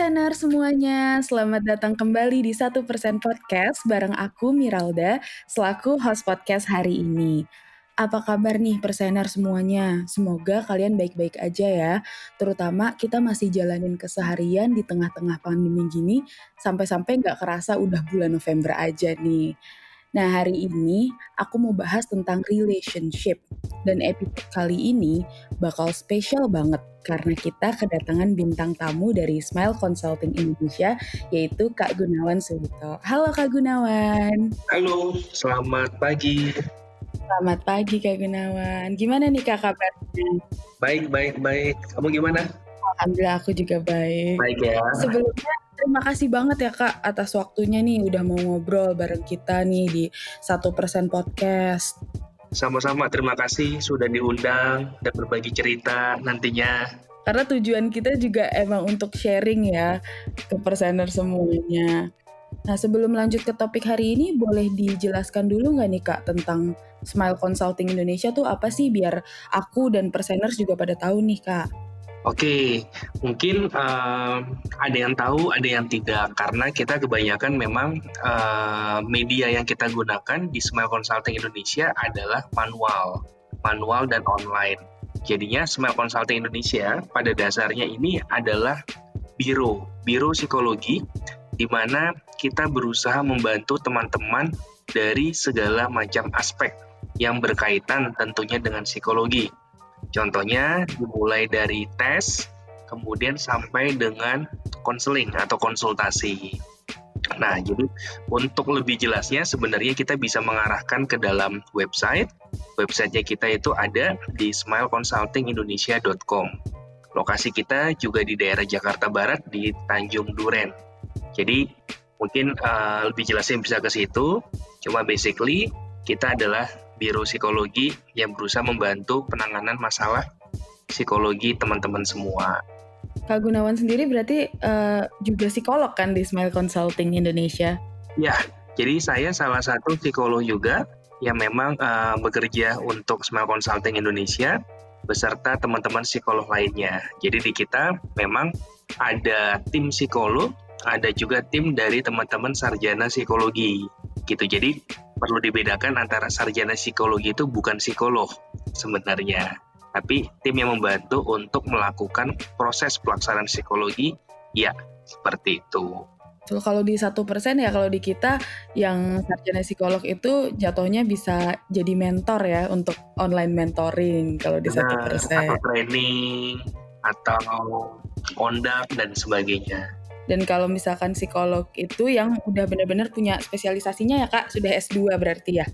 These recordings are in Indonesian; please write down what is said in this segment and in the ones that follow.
Persener semuanya, selamat datang kembali di Satu Persen Podcast bareng aku Miralda selaku host podcast hari ini. Apa kabar nih persener semuanya? Semoga kalian baik-baik aja ya. Terutama kita masih jalanin keseharian di tengah-tengah pandemi gini, sampai-sampai nggak kerasa udah bulan November aja nih. Nah, hari ini aku mau bahas tentang relationship. Dan episode kali ini bakal spesial banget karena kita kedatangan bintang tamu dari Smile Consulting Indonesia yaitu Kak Gunawan Suwito. Halo Kak Gunawan. Halo, selamat pagi. Selamat pagi Kak Gunawan. Gimana nih Kak kabarnya? Baik, baik, baik. Kamu gimana? Alhamdulillah aku juga baik. Baik ya. Sebelumnya terima kasih banget ya Kak atas waktunya nih udah mau ngobrol bareng kita nih di satu persen podcast. Sama-sama terima kasih sudah diundang dan berbagi cerita nantinya. Karena tujuan kita juga emang untuk sharing ya ke persener semuanya. Nah sebelum lanjut ke topik hari ini boleh dijelaskan dulu nggak nih Kak tentang Smile Consulting Indonesia tuh apa sih biar aku dan perseners juga pada tahu nih Kak. Oke, mungkin uh, ada yang tahu, ada yang tidak, karena kita kebanyakan memang uh, media yang kita gunakan di Smile Consulting Indonesia adalah manual, manual dan online. Jadinya Smile Consulting Indonesia pada dasarnya ini adalah biro, biro psikologi, di mana kita berusaha membantu teman-teman dari segala macam aspek yang berkaitan tentunya dengan psikologi Contohnya dimulai dari tes, kemudian sampai dengan konseling atau konsultasi. Nah, jadi untuk lebih jelasnya sebenarnya kita bisa mengarahkan ke dalam website. Websitenya kita itu ada di smileconsultingindonesia.com. Lokasi kita juga di daerah Jakarta Barat di Tanjung Duren. Jadi mungkin uh, lebih jelasnya bisa ke situ. Cuma basically kita adalah Biro Psikologi yang berusaha membantu penanganan masalah psikologi teman-teman semua. Kak Gunawan sendiri berarti uh, juga psikolog kan di Smile Consulting Indonesia? Ya, jadi saya salah satu psikolog juga yang memang uh, bekerja untuk Smile Consulting Indonesia beserta teman-teman psikolog lainnya. Jadi di kita memang ada tim psikolog, ada juga tim dari teman-teman sarjana psikologi gitu. Jadi perlu dibedakan antara sarjana psikologi itu bukan psikolog sebenarnya, tapi tim yang membantu untuk melakukan proses pelaksanaan psikologi, ya seperti itu. Kalau di satu persen ya kalau di kita yang sarjana psikolog itu jatuhnya bisa jadi mentor ya untuk online mentoring kalau di satu persen. Atau training atau conduct dan sebagainya. Dan kalau misalkan psikolog itu yang udah benar-benar punya spesialisasinya ya kak, sudah S2 berarti ya?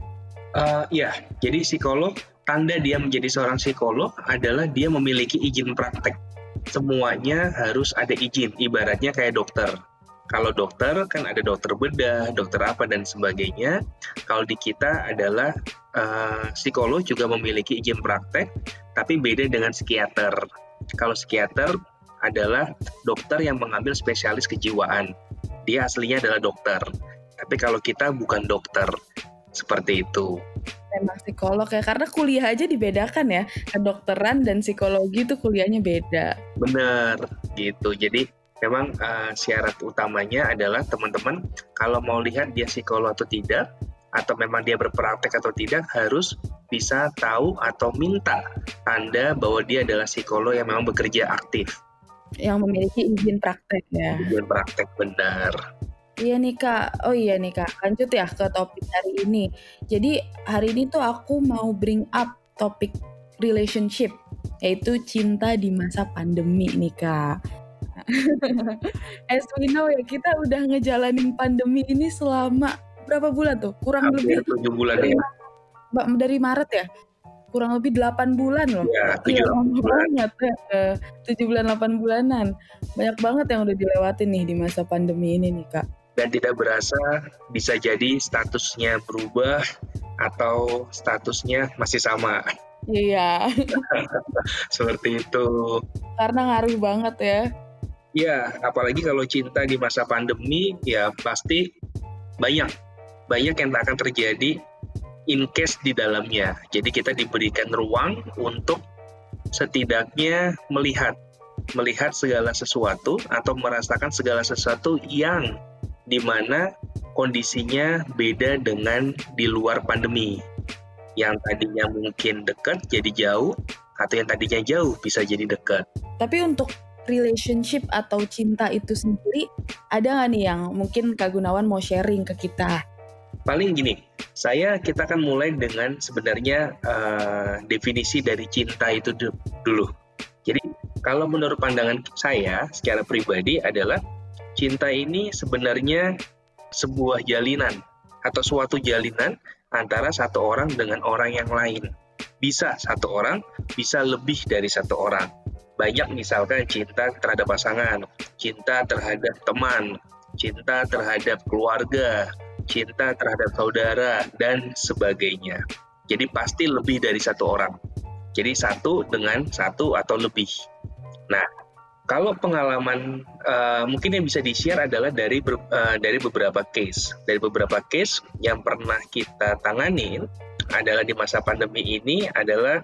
Uh, ya, jadi psikolog, tanda dia menjadi seorang psikolog adalah dia memiliki izin praktek. Semuanya harus ada izin, ibaratnya kayak dokter. Kalau dokter kan ada dokter bedah, dokter apa dan sebagainya. Kalau di kita adalah uh, psikolog juga memiliki izin praktek, tapi beda dengan psikiater. Kalau psikiater adalah dokter yang mengambil spesialis kejiwaan. Dia aslinya adalah dokter. Tapi kalau kita bukan dokter, seperti itu. Memang psikolog ya, karena kuliah aja dibedakan ya. Kedokteran dan psikologi itu kuliahnya beda. Bener, gitu. Jadi memang uh, syarat utamanya adalah teman-teman kalau mau lihat dia psikolog atau tidak, atau memang dia berpraktek atau tidak, harus bisa tahu atau minta tanda bahwa dia adalah psikolog yang memang bekerja aktif yang memiliki izin praktek ya. Izin praktek benar. Iya nih kak, oh iya nih kak, lanjut ya ke topik hari ini. Jadi hari ini tuh aku mau bring up topik relationship, yaitu cinta di masa pandemi nih kak. As we know ya, kita udah ngejalanin pandemi ini selama berapa bulan tuh? Kurang Hampir lebih 7 bulan dari, ya. dari Maret ya? Kurang lebih 8 bulan loh. Ya, Iya, 7 lama bulan. banget ya. Eh, 7 bulan 8 bulanan. Banyak banget yang udah dilewatin nih di masa pandemi ini nih, Kak. Dan tidak berasa bisa jadi statusnya berubah atau statusnya masih sama. Iya, Seperti itu. karena ngaruh banget ya. Ya, apalagi kalau cinta di masa pandemi, ya pasti banyak. Banyak yang akan terjadi in case di dalamnya. Jadi kita diberikan ruang untuk setidaknya melihat. Melihat segala sesuatu atau merasakan segala sesuatu yang di mana kondisinya beda dengan di luar pandemi. Yang tadinya mungkin dekat jadi jauh, atau yang tadinya jauh bisa jadi dekat. Tapi untuk relationship atau cinta itu sendiri, ada nggak nih yang mungkin Kak Gunawan mau sharing ke kita? Paling gini, saya kita akan mulai dengan sebenarnya eh, definisi dari cinta itu du- dulu. Jadi kalau menurut pandangan saya secara pribadi adalah cinta ini sebenarnya sebuah jalinan atau suatu jalinan antara satu orang dengan orang yang lain. Bisa satu orang, bisa lebih dari satu orang. Banyak misalkan cinta terhadap pasangan, cinta terhadap teman, cinta terhadap keluarga, cinta terhadap saudara, dan sebagainya. Jadi pasti lebih dari satu orang. Jadi satu dengan satu atau lebih. Nah, kalau pengalaman eh, mungkin yang bisa di-share adalah dari ber- eh, dari beberapa case. Dari beberapa case yang pernah kita tanganin adalah di masa pandemi ini adalah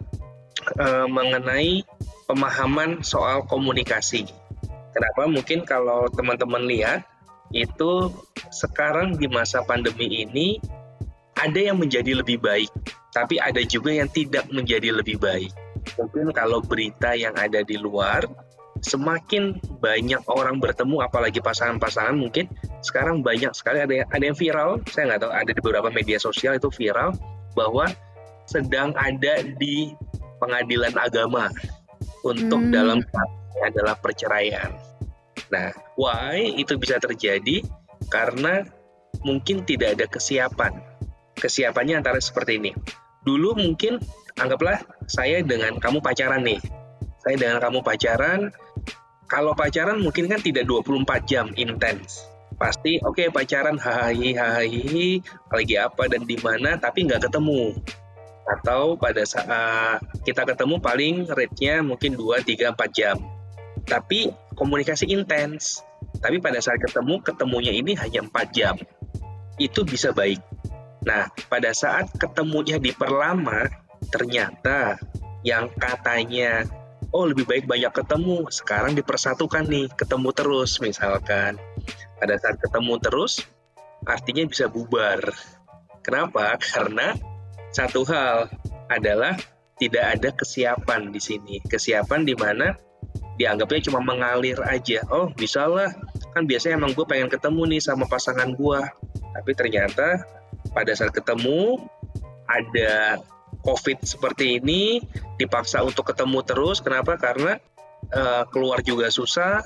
eh, mengenai pemahaman soal komunikasi. Kenapa? Mungkin kalau teman-teman lihat itu sekarang di masa pandemi ini ada yang menjadi lebih baik, tapi ada juga yang tidak menjadi lebih baik. Mungkin kalau berita yang ada di luar, semakin banyak orang bertemu, apalagi pasangan-pasangan mungkin sekarang banyak sekali ada yang, ada yang viral, saya nggak tahu ada di beberapa media sosial itu viral bahwa sedang ada di pengadilan agama untuk Hmm. dalam adalah perceraian. Nah, why itu bisa terjadi? Karena mungkin tidak ada kesiapan. Kesiapannya antara seperti ini. Dulu mungkin anggaplah saya dengan kamu pacaran nih. Saya dengan kamu pacaran. Kalau pacaran mungkin kan tidak 24 jam intens. Pasti oke pacaran hahaha hahaha lagi apa dan di mana tapi nggak ketemu. Atau pada saat kita ketemu paling rate-nya mungkin 2 3 4 jam tapi komunikasi intens. Tapi pada saat ketemu, ketemunya ini hanya 4 jam. Itu bisa baik. Nah, pada saat ketemunya diperlama, ternyata yang katanya, oh lebih baik banyak ketemu, sekarang dipersatukan nih, ketemu terus misalkan. Pada saat ketemu terus, artinya bisa bubar. Kenapa? Karena satu hal adalah tidak ada kesiapan di sini. Kesiapan di mana dianggapnya cuma mengalir aja. Oh, bisa. Kan biasanya emang gue pengen ketemu nih sama pasangan gue. Tapi ternyata pada saat ketemu ada COVID seperti ini, dipaksa untuk ketemu terus. Kenapa? Karena eh, keluar juga susah.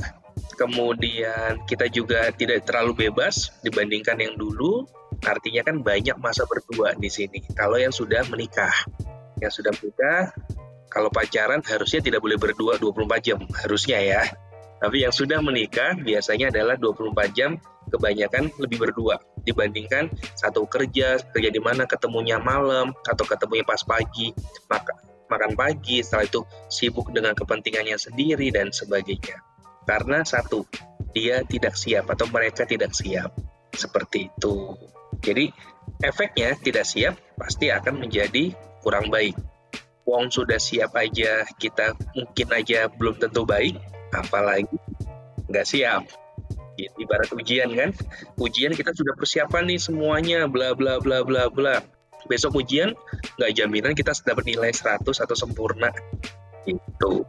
Kemudian kita juga tidak terlalu bebas dibandingkan yang dulu. Artinya kan banyak masa berdua di sini. Kalau yang sudah menikah, yang sudah menikah kalau pacaran harusnya tidak boleh berdua 24 jam, harusnya ya. Tapi yang sudah menikah biasanya adalah 24 jam kebanyakan lebih berdua dibandingkan satu kerja, kerja di mana ketemunya malam atau ketemunya pas pagi, maka makan pagi, setelah itu sibuk dengan kepentingannya sendiri dan sebagainya. Karena satu, dia tidak siap atau mereka tidak siap. Seperti itu. Jadi efeknya tidak siap pasti akan menjadi kurang baik. Wong sudah siap aja, kita mungkin aja belum tentu baik, apalagi nggak siap. Ibarat ujian kan, ujian kita sudah persiapan nih semuanya, bla bla bla bla bla. Besok ujian nggak jaminan kita dapat nilai 100 atau sempurna. Gitu.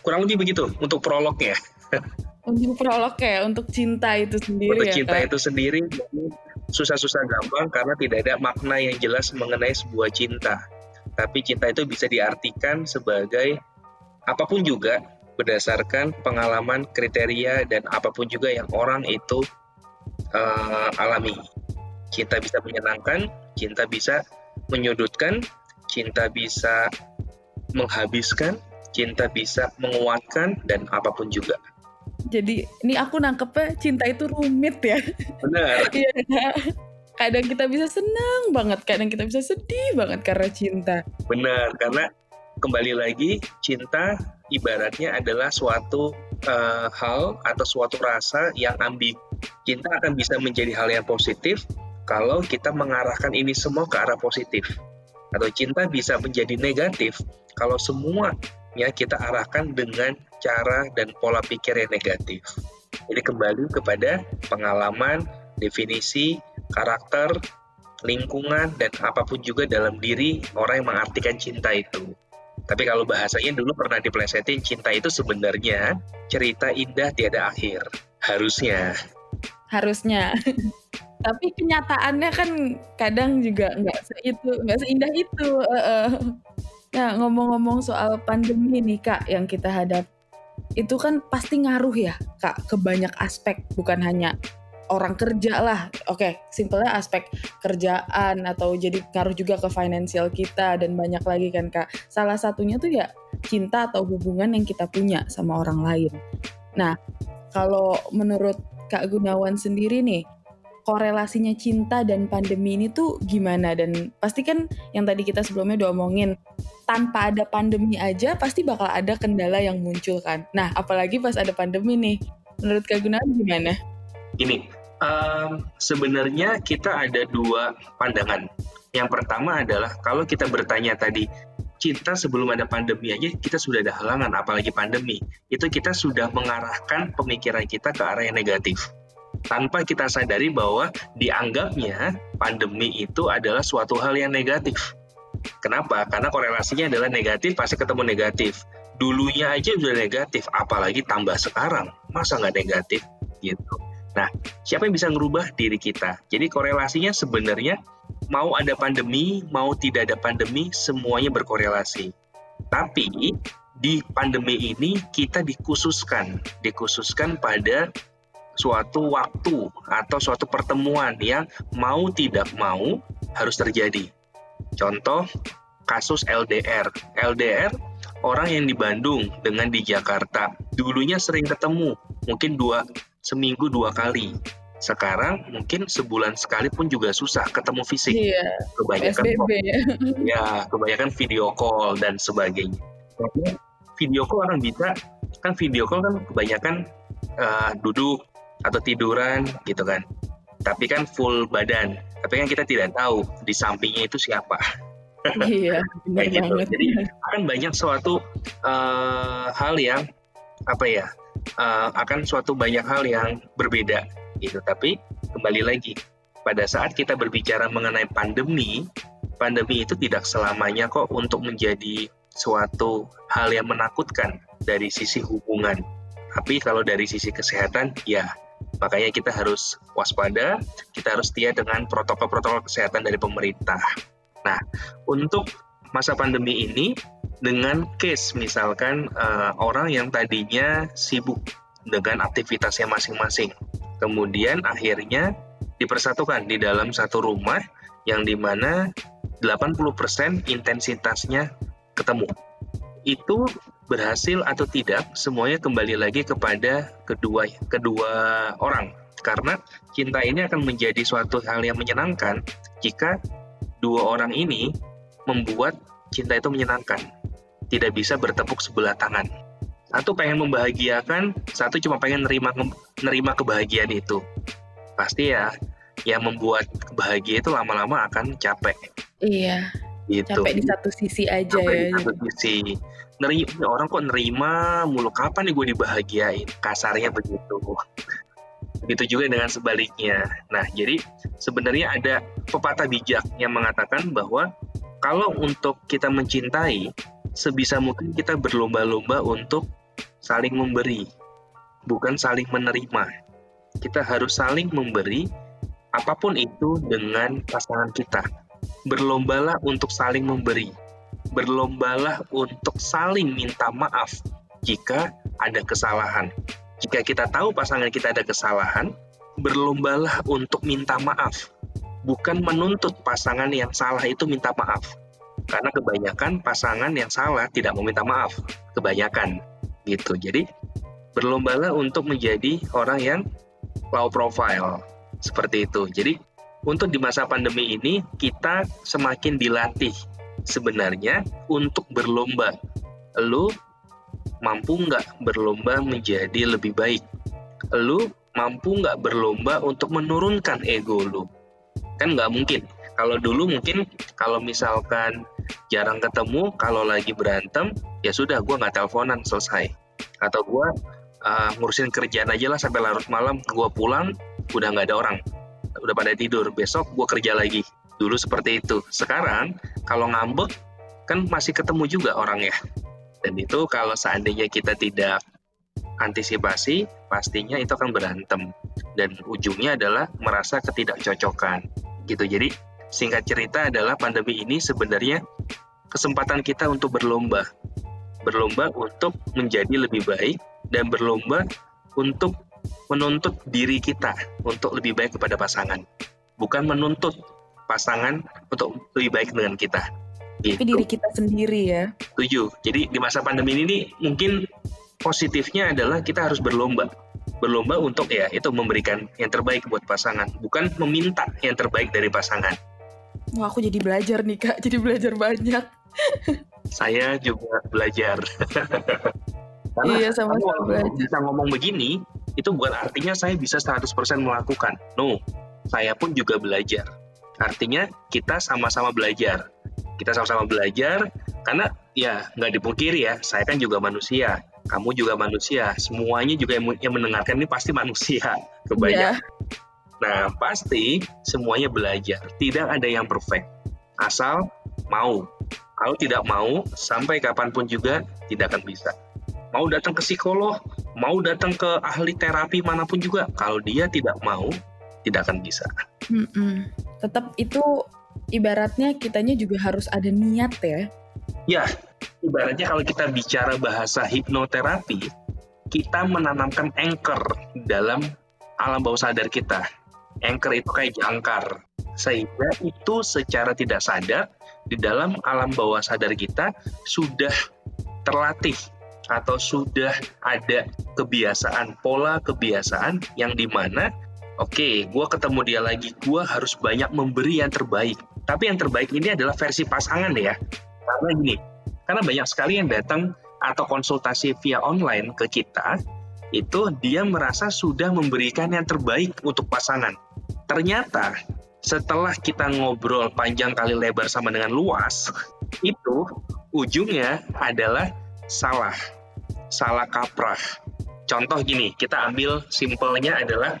Kurang lebih begitu untuk prolognya. Untuk prolog ya, untuk cinta itu sendiri Untuk ya, cinta Kak? itu sendiri susah-susah gampang karena tidak ada makna yang jelas mengenai sebuah cinta. Tapi cinta itu bisa diartikan sebagai apa pun juga berdasarkan pengalaman, kriteria, dan apa pun juga yang orang itu eh, alami. Cinta bisa menyenangkan, cinta bisa menyudutkan, cinta bisa menghabiskan, cinta bisa menguatkan, dan apa pun juga. Jadi ini aku nangkepnya cinta itu rumit ya. Benar. Iya. Kadang kita bisa senang banget, kadang kita bisa sedih banget karena cinta. Benar, karena kembali lagi cinta ibaratnya adalah suatu uh, hal atau suatu rasa yang ambigu. Cinta akan bisa menjadi hal yang positif kalau kita mengarahkan ini semua ke arah positif. Atau cinta bisa menjadi negatif kalau semuanya kita arahkan dengan cara dan pola pikir yang negatif. Jadi kembali kepada pengalaman, definisi, karakter, lingkungan, dan apa pun juga dalam diri orang yang mengartikan cinta itu. Tapi kalau bahasanya dulu pernah diplesetin, cinta itu sebenarnya cerita indah tiada akhir. Harusnya. Harusnya. Tapi kenyataannya kan kadang juga nggak seitu, nggak seindah itu. Nah, ngomong-ngomong soal pandemi nih Kak, yang kita hadap, itu kan pasti ngaruh ya Kak ke banyak aspek, bukan hanya orang kerja lah. Oke, simpelnya aspek kerjaan atau jadi ngaruh juga ke finansial kita dan banyak lagi kan Kak. Salah satunya tuh ya cinta atau hubungan yang kita punya sama orang lain. Nah, kalau menurut Kak Gunawan sendiri nih, korelasinya cinta dan pandemi ini tuh gimana? Dan pasti kan yang tadi kita sebelumnya udah omongin, tanpa ada pandemi aja pasti bakal ada kendala yang muncul kan. Nah, apalagi pas ada pandemi nih. Menurut Kak Gunawan gimana? Gini, um, sebenarnya kita ada dua pandangan. Yang pertama adalah kalau kita bertanya tadi, cinta sebelum ada pandemi aja kita sudah ada halangan, apalagi pandemi. Itu kita sudah mengarahkan pemikiran kita ke arah yang negatif. Tanpa kita sadari bahwa dianggapnya pandemi itu adalah suatu hal yang negatif. Kenapa? Karena korelasinya adalah negatif, pasti ketemu negatif. Dulunya aja sudah negatif, apalagi tambah sekarang. Masa nggak negatif? Gitu. Nah, siapa yang bisa merubah diri kita? Jadi korelasinya sebenarnya mau ada pandemi, mau tidak ada pandemi, semuanya berkorelasi. Tapi di pandemi ini kita dikhususkan, dikhususkan pada suatu waktu atau suatu pertemuan yang mau tidak mau harus terjadi. Contoh kasus LDR. LDR orang yang di Bandung dengan di Jakarta dulunya sering ketemu, mungkin dua seminggu dua kali. Sekarang mungkin sebulan sekali pun juga susah ketemu fisik. Iya. Kebanyakan SBB, ya. ya, kebanyakan video call dan sebagainya. Video call orang bisa kan video call kan kebanyakan uh, duduk atau tiduran gitu kan. Tapi kan full badan. Tapi kan kita tidak tahu di sampingnya itu siapa. Iya, kayak gitu. Jadi akan banyak suatu uh, hal yang apa ya uh, akan suatu banyak hal yang berbeda gitu. Tapi kembali lagi pada saat kita berbicara mengenai pandemi, pandemi itu tidak selamanya kok untuk menjadi suatu hal yang menakutkan dari sisi hubungan. Tapi kalau dari sisi kesehatan, ya makanya kita harus waspada, kita harus setia dengan protokol-protokol kesehatan dari pemerintah. Nah, untuk masa pandemi ini dengan case misalkan uh, orang yang tadinya sibuk dengan aktivitasnya masing-masing. Kemudian akhirnya dipersatukan di dalam satu rumah yang di mana 80% intensitasnya ketemu. Itu berhasil atau tidak, semuanya kembali lagi kepada kedua kedua orang. Karena cinta ini akan menjadi suatu hal yang menyenangkan jika dua orang ini membuat cinta itu menyenangkan tidak bisa bertepuk sebelah tangan. Satu pengen membahagiakan, satu cuma pengen nerima nerima kebahagiaan itu. Pasti ya, yang membuat bahagia itu lama-lama akan capek. Iya. Gitu. Capek di satu sisi aja capek ya. Di satu sisi. Nerima, orang kok nerima mulu kapan nih gue dibahagiain? Kasarnya begitu. Begitu juga dengan sebaliknya. Nah, jadi sebenarnya ada pepatah bijak yang mengatakan bahwa kalau untuk kita mencintai, sebisa mungkin kita berlomba-lomba untuk saling memberi, bukan saling menerima. Kita harus saling memberi apa pun itu dengan pasangan kita. Berlombalah untuk saling memberi. Berlombalah untuk saling minta maaf jika ada kesalahan. Jika kita tahu pasangan kita ada kesalahan, berlombalah untuk minta maaf, bukan menuntut pasangan yang salah itu minta maaf Karena kebanyakan pasangan yang salah tidak meminta maaf. Kebanyakan gitu. Jadi berlombalah untuk menjadi orang yang low profile seperti itu. Jadi untuk di masa pandemi ini kita semakin dilatih sebenarnya untuk berlomba. Lu mampu nggak berlomba menjadi lebih baik? Lu mampu nggak berlomba untuk menurunkan ego lu? Kan nggak mungkin. Kalau dulu mungkin kalau misalkan jarang ketemu, kalau lagi berantem, ya sudah gue nggak teleponan selesai. Atau gue uh, ngurusin kerjaan aja lah sampai larut malam, gue pulang udah nggak ada orang, udah pada tidur. Besok gue kerja lagi. Dulu seperti itu. Sekarang kalau ngambek kan masih ketemu juga orang ya. Dan itu kalau seandainya kita tidak antisipasi, pastinya itu akan berantem. Dan ujungnya adalah merasa ketidakcocokan. Gitu. Jadi Singkat cerita adalah pandemi ini sebenarnya kesempatan kita untuk berlomba. Berlomba untuk menjadi lebih baik dan berlomba untuk menuntut diri kita untuk lebih baik kepada pasangan. Bukan menuntut pasangan untuk lebih baik dengan kita. Gitu. Tapi diri kita sendiri ya. Tujuh. Jadi di masa pandemi ini mungkin positifnya adalah kita harus berlomba berlomba untuk ya itu memberikan yang terbaik buat pasangan, bukan meminta yang terbaik dari pasangan. Wah, aku jadi belajar nih kak, jadi belajar banyak. Saya juga belajar. Karena iya, sama-sama belajar. Bisa ngomong begini, itu bukan artinya saya bisa 100% melakukan. No, saya pun juga belajar. Artinya kita sama-sama belajar. Kita sama-sama belajar karena ya nggak dipungkiri ya, saya kan juga manusia. Kamu juga manusia. Semuanya juga yang mendengarkan ini pasti manusia. Kebanyakan. Yeah Nah, pasti semuanya belajar. Tidak ada yang perfect. Asal mau. Kalau tidak mau, sampai kapan pun juga tidak akan bisa. Mau datang ke psikolog, mau datang ke ahli terapi mana pun juga, kalau dia tidak mau, tidak akan bisa. Mm -mm. Tetap itu ibaratnya kitanya juga harus ada niat ya. Ya, ibaratnya kalau kita bicara bahasa hipnoterapi, kita menanamkan anchor dalam alam bawah sadar kita anchor itu kayak jangkar. Sehingga itu secara tidak sadar di dalam alam bawah sadar kita sudah terlatih atau sudah ada kebiasaan, pola kebiasaan yang di mana oke, okay, gue ketemu dia lagi, gue harus banyak memberi yang terbaik. Tapi yang terbaik ini adalah versi pasangan ya. Karena gini, karena banyak sekali yang datang atau konsultasi via online ke kita, itu dia merasa sudah memberikan yang terbaik untuk pasangan. Ternyata setelah kita ngobrol panjang kali lebar sama dengan luas, itu ujungnya adalah salah. Salah kaprah. Contoh gini, kita ambil simpelnya adalah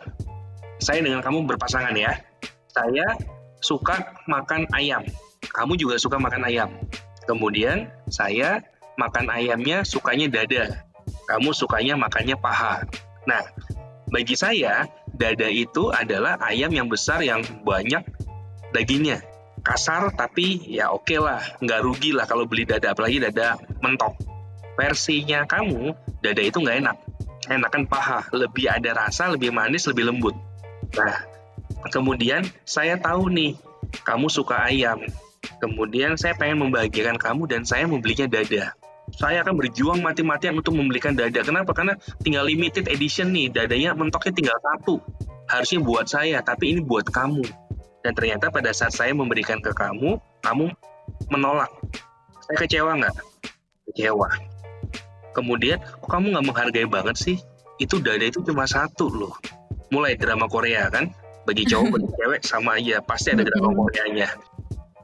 saya dengan kamu berpasangan ya. Saya suka makan ayam. Kamu juga suka makan ayam. Kemudian saya makan ayamnya sukanya dada. Kamu sukanya makannya paha. Nah, bagi saya, dada itu adalah ayam yang besar yang banyak dagingnya. Kasar tapi ya oke okay lah, nggak rugi lah kalau beli dada, apalagi dada mentok. Versinya kamu, dada itu nggak enak. Enakan paha, lebih ada rasa, lebih manis, lebih lembut. Nah, kemudian saya tahu nih, kamu suka ayam. Kemudian saya pengen membahagiakan kamu dan saya membelinya dada saya akan berjuang mati-matian untuk membelikan dada. Kenapa? Karena tinggal limited edition nih, dadanya mentoknya tinggal satu. Harusnya buat saya, tapi ini buat kamu. Dan ternyata pada saat saya memberikan ke kamu, kamu menolak. Saya kecewa nggak? Kecewa. Kemudian, kok kamu nggak menghargai banget sih? Itu dada itu cuma satu loh. Mulai drama Korea kan? Bagi cowok, bagi cewek sama aja. Pasti ada drama Koreanya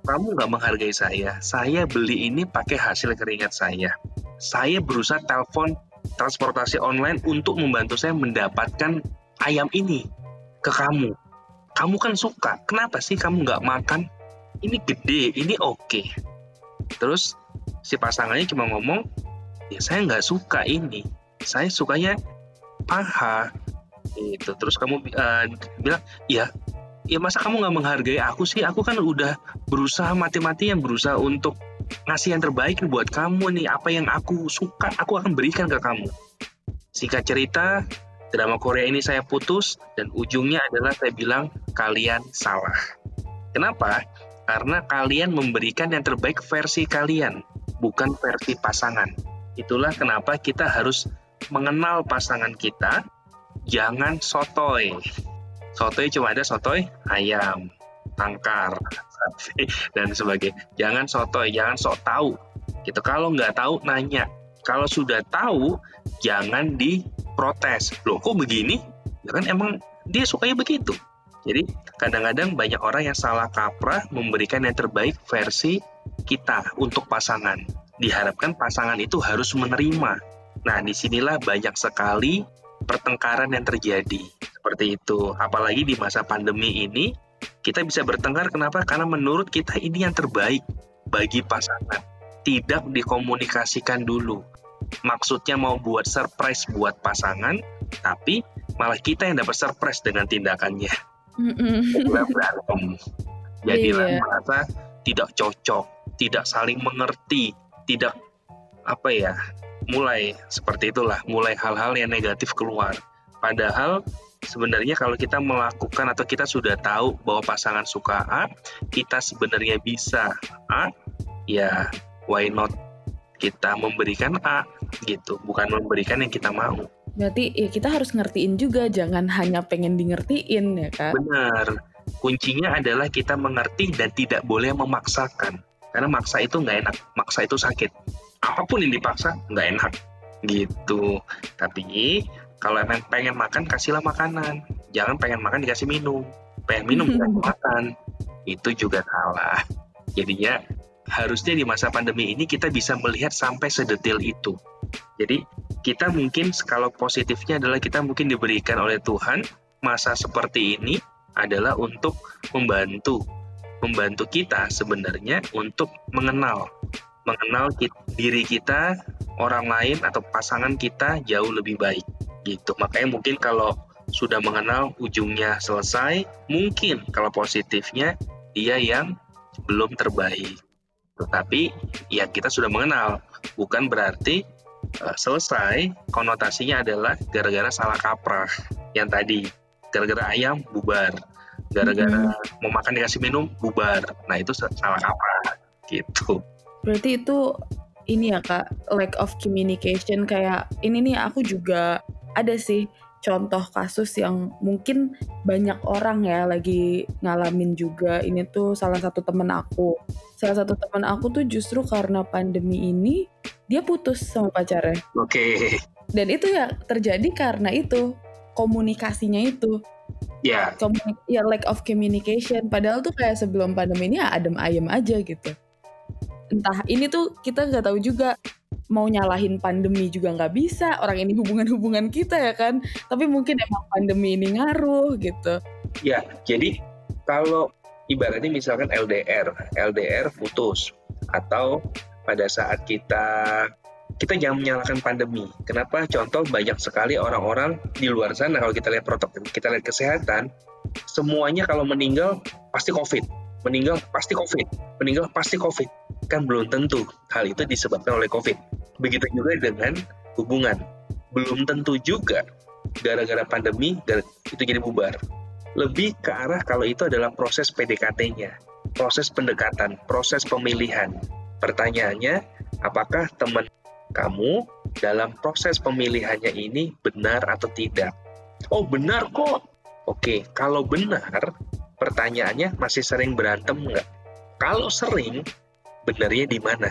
kamu nggak menghargai saya. Saya beli ini pakai hasil keringat saya. Saya berusaha telepon transportasi online untuk membantu saya mendapatkan ayam ini ke kamu. Kamu kan suka. Kenapa sih kamu nggak makan? Ini gede, ini oke. Terus si pasangannya cuma ngomong, ya saya nggak suka ini. Saya sukanya paha. Itu. Terus kamu uh, bilang, ya ya masa kamu nggak menghargai aku sih? Aku kan udah berusaha mati-matian berusaha untuk ngasih yang terbaik buat kamu nih. Apa yang aku suka aku akan berikan ke kamu. Singkat cerita drama Korea ini saya putus dan ujungnya adalah saya bilang kalian salah. Kenapa? Karena kalian memberikan yang terbaik versi kalian, bukan versi pasangan. Itulah kenapa kita harus mengenal pasangan kita, jangan sotoy. Sotoy cuma ada sotoy ayam, tangkar, dan sebagainya. Jangan sotoy, jangan sok tahu. Gitu. Kalau nggak tahu, nanya. Kalau sudah tahu, jangan diprotes. Loh, kok begini? Ya kan emang dia sukanya begitu. Jadi kadang-kadang banyak orang yang salah kaprah memberikan yang terbaik versi kita untuk pasangan. Diharapkan pasangan itu harus menerima. Nah, di sinilah banyak sekali pertengkaran yang terjadi. Seperti itu. Apalagi di masa pandemi ini, kita bisa bertengkar kenapa? Karena menurut kita ini yang terbaik bagi pasangan. Tidak dikomunikasikan dulu. Maksudnya mau buat surprise buat pasangan, tapi malah kita yang dapat surprise dengan tindakannya. Berantem. Jadilah iya. merasa tidak cocok, tidak saling mengerti, tidak apa ya, mulai seperti itulah, mulai hal-hal yang negatif keluar. Padahal sebenarnya kalau kita melakukan atau kita sudah tahu bahwa pasangan suka A, kita sebenarnya bisa A, ya why not kita memberikan A gitu, bukan memberikan yang kita mau. Berarti ya kita harus ngertiin juga, jangan hanya pengen di ngertiin ya kan? Benar. Kuncinya adalah kita mengerti dan tidak boleh memaksakan. Karena maksa itu nggak enak, maksa itu sakit. Apa pun yang dipaksa nggak enak gitu. Tapi kalau emang pengen makan kasihlah makanan. Jangan pengen makan dikasih minum. Pengen minum dikasih makan. Itu juga salah. Jadinya harusnya di masa pandemi ini kita bisa melihat sampai sedetil itu. Jadi kita mungkin kalau positifnya adalah kita mungkin diberikan oleh Tuhan masa seperti ini adalah untuk membantu membantu kita sebenarnya untuk mengenal mengenal kita, diri kita, orang lain atau pasangan kita jauh lebih baik gitu. Makanya mungkin kalau sudah mengenal ujungnya selesai, mungkin kalau positifnya dia yang belum terbaik. Tetapi ya kita sudah mengenal, bukan berarti uh, selesai konotasinya adalah gara-gara salah kaprah yang tadi, gara-gara ayam bubar, gara-gara hmm. mau makan dikasih minum bubar. Nah itu salah kaprah gitu. Berarti itu ini ya kak lack of communication. Kayak ini nih aku juga ada sih contoh kasus yang mungkin banyak orang ya lagi ngalamin juga. Ini tuh salah satu temen aku. Salah satu temen aku tuh justru karena pandemi ini dia putus sama pacarnya. Oke. Okay. dan itu ya terjadi karena itu komunikasinya itu. Ya. Yeah. ya lack of communication. Padahal tuh kayak sebelum pandemi ini ya adem ayem aja gitu entah ini tuh kita nggak tahu juga mau nyalahin pandemi juga nggak bisa orang ini hubungan-hubungan kita ya kan tapi mungkin emang pandemi ini ngaruh gitu ya jadi kalau ibaratnya misalkan LDR LDR putus atau pada saat kita kita jangan menyalahkan pandemi. Kenapa? Contoh banyak sekali orang-orang di luar sana kalau kita lihat protokol, kita lihat kesehatan, semuanya kalau meninggal pasti COVID, meninggal pasti COVID, meninggal pasti COVID. Kan belum tentu hal itu disebabkan oleh COVID. Begitu juga dengan hubungan. Belum tentu juga gara-gara pandemi itu jadi bubar. Lebih ke arah kalau itu adalah proses PDKT-nya, proses pendekatan, proses pemilihan. Pertanyaannya, apakah teman kamu dalam proses pemilihannya ini benar atau tidak? Oh, benar kok. Oke, kalau benar, pertanyaannya masih sering berantem nggak? Kalau sering, benarnya di mana?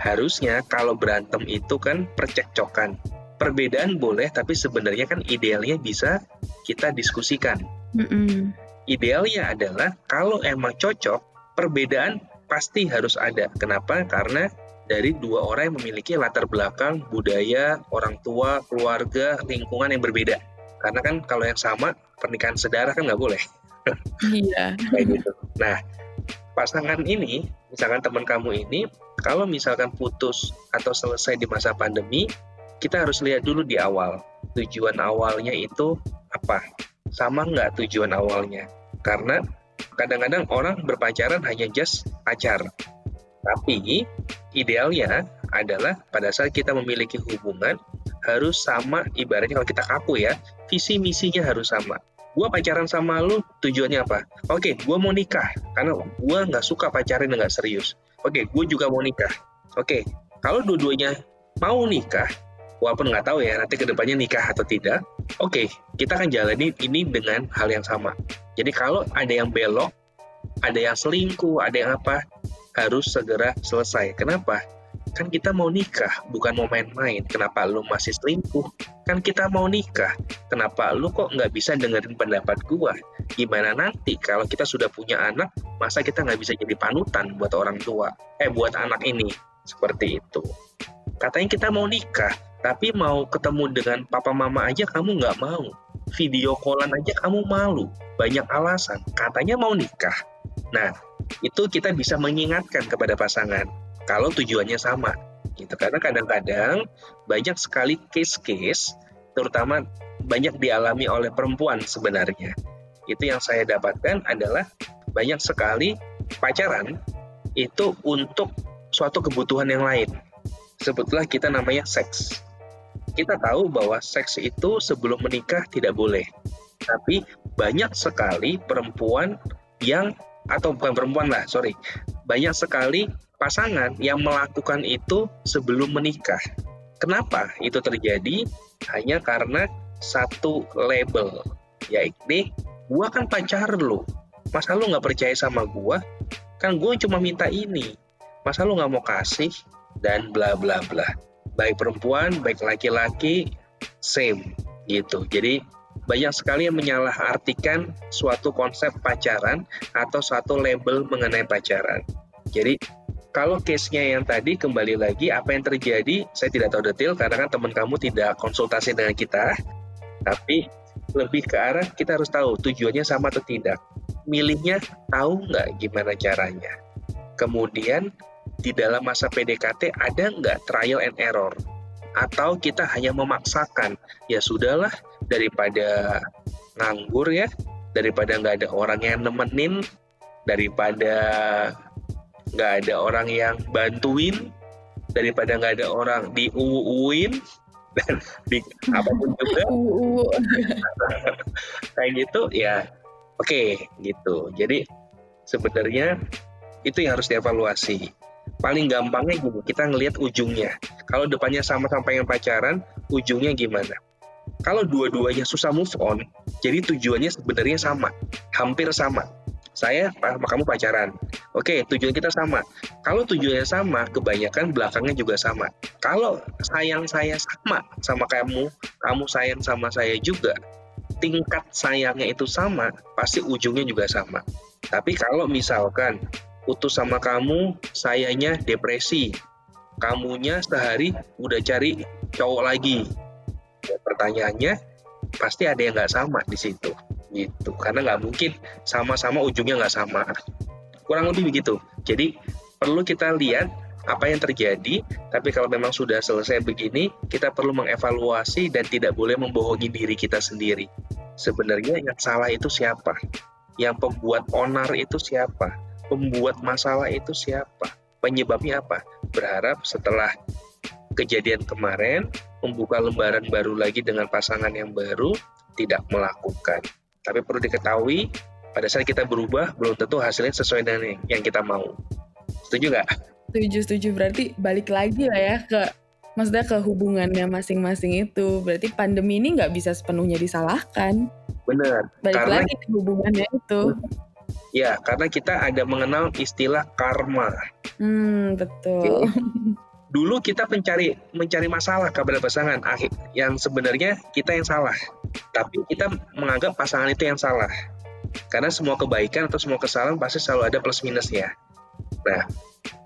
harusnya kalau berantem itu kan percekcokan. Perbedaan boleh, tapi sebenarnya kan idealnya bisa kita diskusikan. Mm -mm. Idealnya adalah kalau emang cocok, perbedaan pasti harus ada. Kenapa? Karena dari dua orang yang memiliki latar belakang, budaya, orang tua, keluarga, lingkungan yang berbeda. Karena kan kalau yang sama, pernikahan sedara kan nggak boleh. Iya. Kayak gitu. Nah, pasangan ini, misalkan teman kamu ini, kalau misalkan putus atau selesai di masa pandemi, kita harus lihat dulu di awal. Tujuan awalnya itu apa? Sama nggak tujuan awalnya? Karena kadang-kadang orang berpacaran hanya just pacar. Tapi idealnya adalah pada saat kita memiliki hubungan harus sama ibaratnya kalau kita kaku ya, visi misinya harus sama. Gue pacaran sama lu tujuannya apa? Oke, gue mau nikah karena gue nggak suka pacaran nggak serius. Oke, gue juga mau nikah. Oke, kalau dua-duanya mau nikah, walaupun nggak tahu ya nanti ke depannya nikah atau tidak, oke, kita akan jalani ini dengan hal yang sama. Jadi kalau ada yang belok, ada yang selingkuh, ada yang apa, harus segera selesai. Kenapa? Kan kita mau nikah, bukan mau main-main. Kenapa lu masih selingkuh? Kan kita mau nikah. Kenapa lu kok nggak bisa dengerin pendapat gua? Gimana nanti kalau kita sudah punya anak, masa kita nggak bisa jadi panutan buat orang tua? Eh, buat anak ini. Seperti itu. Katanya kita mau nikah, tapi mau ketemu dengan papa mama aja kamu nggak mau. Video callan aja kamu malu. Banyak alasan. Katanya mau nikah. Nah, itu kita bisa mengingatkan kepada pasangan kalau tujuannya sama gitu. Karena kadang-kadang banyak sekali case-case terutama banyak dialami oleh perempuan sebenarnya. Itu yang saya dapatkan adalah banyak sekali pacaran itu untuk suatu kebutuhan yang lain. Sebutlah kita namanya seks. Kita tahu bahwa seks itu sebelum menikah tidak boleh. Tapi banyak sekali perempuan yang atau bukan perempuan lah sorry. Banyak sekali pasangan yang melakukan itu sebelum menikah. Kenapa itu terjadi? Hanya karena satu label, yaitu gua kan pacar lu. Masa lu nggak percaya sama gua? Kan gua cuma minta ini. Masa lu nggak mau kasih? Dan bla bla bla. Baik perempuan, baik laki-laki, same gitu. Jadi banyak sekali yang menyalahartikan suatu konsep pacaran atau suatu label mengenai pacaran. Jadi kalau case-nya yang tadi kembali lagi apa yang terjadi saya tidak tahu detail karena kan teman kamu tidak konsultasi dengan kita. Tapi lebih ke arah kita harus tahu tujuannya sama atau tidak. Milihnya tahu nggak gimana caranya? Kemudian di dalam masa PDKT ada nggak trial and error? Atau kita hanya memaksakan ya sudahlah daripada nganggur ya daripada nggak ada orang yang nemenin daripada nggak ada orang yang bantuin daripada nggak ada orang di uin dan di apa pun juga. Kayak gitu ya oke okay, gitu. Jadi sebenarnya itu yang harus dievaluasi. Paling gampangnya gini kita ngelihat ujungnya. Kalau depannya sama sampai yang pacaran ujungnya gimana? Kalau dua-duanya susah move on jadi tujuannya sebenarnya sama hampir sama saya sama kamu pacaran. Oke, tujuan kita sama. Kalau tujuannya sama, kebanyakan belakangnya juga sama. Kalau sayang saya sama sama kamu, kamu sayang sama saya juga, tingkat sayangnya itu sama, pasti ujungnya juga sama. Tapi kalau misalkan putus sama kamu, sayanya depresi, kamunya sehari udah cari cowok lagi. Ya, pertanyaannya, pasti ada yang nggak sama di situ gitu. Karena nggak mungkin sama-sama ujungnya nggak sama. Kurang lebih begitu. Jadi perlu kita lihat apa yang terjadi tapi kalau memang sudah selesai begini kita perlu mengevaluasi dan tidak boleh membohongi diri kita sendiri. Sebenarnya yang salah itu siapa? Yang pembuat onar itu siapa? Pembuat masalah itu siapa? Penyebabnya apa? Berharap setelah kejadian kemarin membuka lembaran baru lagi dengan pasangan yang baru tidak melakukan tapi perlu diketahui, pada saat kita berubah, belum tentu hasilnya sesuai dengan yang kita mau. Setuju nggak? Setuju, setuju. Berarti balik lagi lah ya ke maksudnya ke hubungannya masing-masing itu. Berarti pandemi ini nggak bisa sepenuhnya disalahkan. Benar. Balik karena, lagi ke hubungannya itu. Ya, karena kita ada mengenal istilah karma. Hmm, betul. Jadi, dulu kita mencari mencari masalah kepada pasangan. Akhir yang sebenarnya kita yang salah. Tapi kita menganggap pasangan itu yang salah. Karena semua kebaikan atau semua kesalahan pasti selalu ada plus minusnya. Nah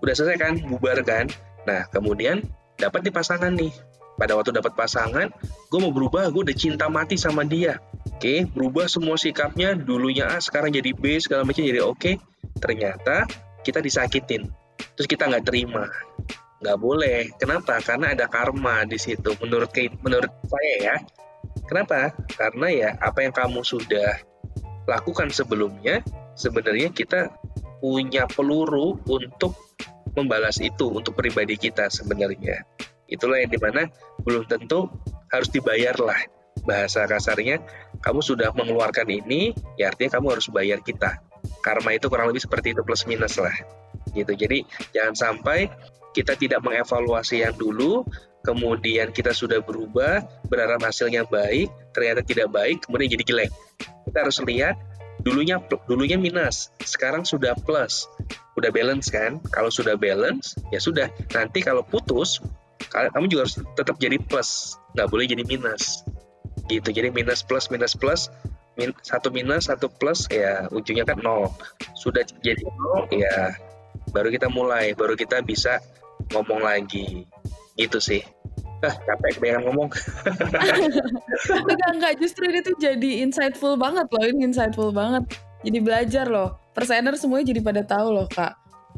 udah selesai kan? Bubar kan? Nah kemudian dapat di pasangan nih. Pada waktu dapat pasangan gue mau berubah gue udah cinta mati sama dia. Oke berubah semua sikapnya dulunya A sekarang jadi B segala macam jadi oke. Ternyata kita disakitin. Terus kita nggak terima nggak boleh. Kenapa? Karena ada karma di situ. Menurut menurut saya ya. Kenapa? Karena ya apa yang kamu sudah lakukan sebelumnya, sebenarnya kita punya peluru untuk membalas itu untuk pribadi kita sebenarnya. Itulah yang di mana belum tentu harus dibayar lah. Bahasa kasarnya, kamu sudah mengeluarkan ini, ya artinya kamu harus bayar kita. Karma itu kurang lebih seperti itu plus minus lah. Gitu. Jadi jangan sampai kita tidak mengevaluasi yang dulu, kemudian kita sudah berubah, berharap hasilnya baik, ternyata tidak baik, kemudian jadi jelek. Kita harus lihat dulunya dulunya minus, sekarang sudah plus. Udah balance kan? Kalau sudah balance, ya sudah. Nanti kalau putus, kamu juga harus tetap jadi plus, nggak boleh jadi minus gitu jadi minus plus minus plus min, satu minus satu plus ya ujungnya kan nol sudah jadi nol ya baru kita mulai baru kita bisa ngomong lagi. Gitu sih. Ah capek kebanyakan ngomong. Enggak enggak. Justru ini tuh jadi insightful banget loh. Ini insightful banget. Jadi belajar loh. Persener semuanya jadi pada tahu loh kak.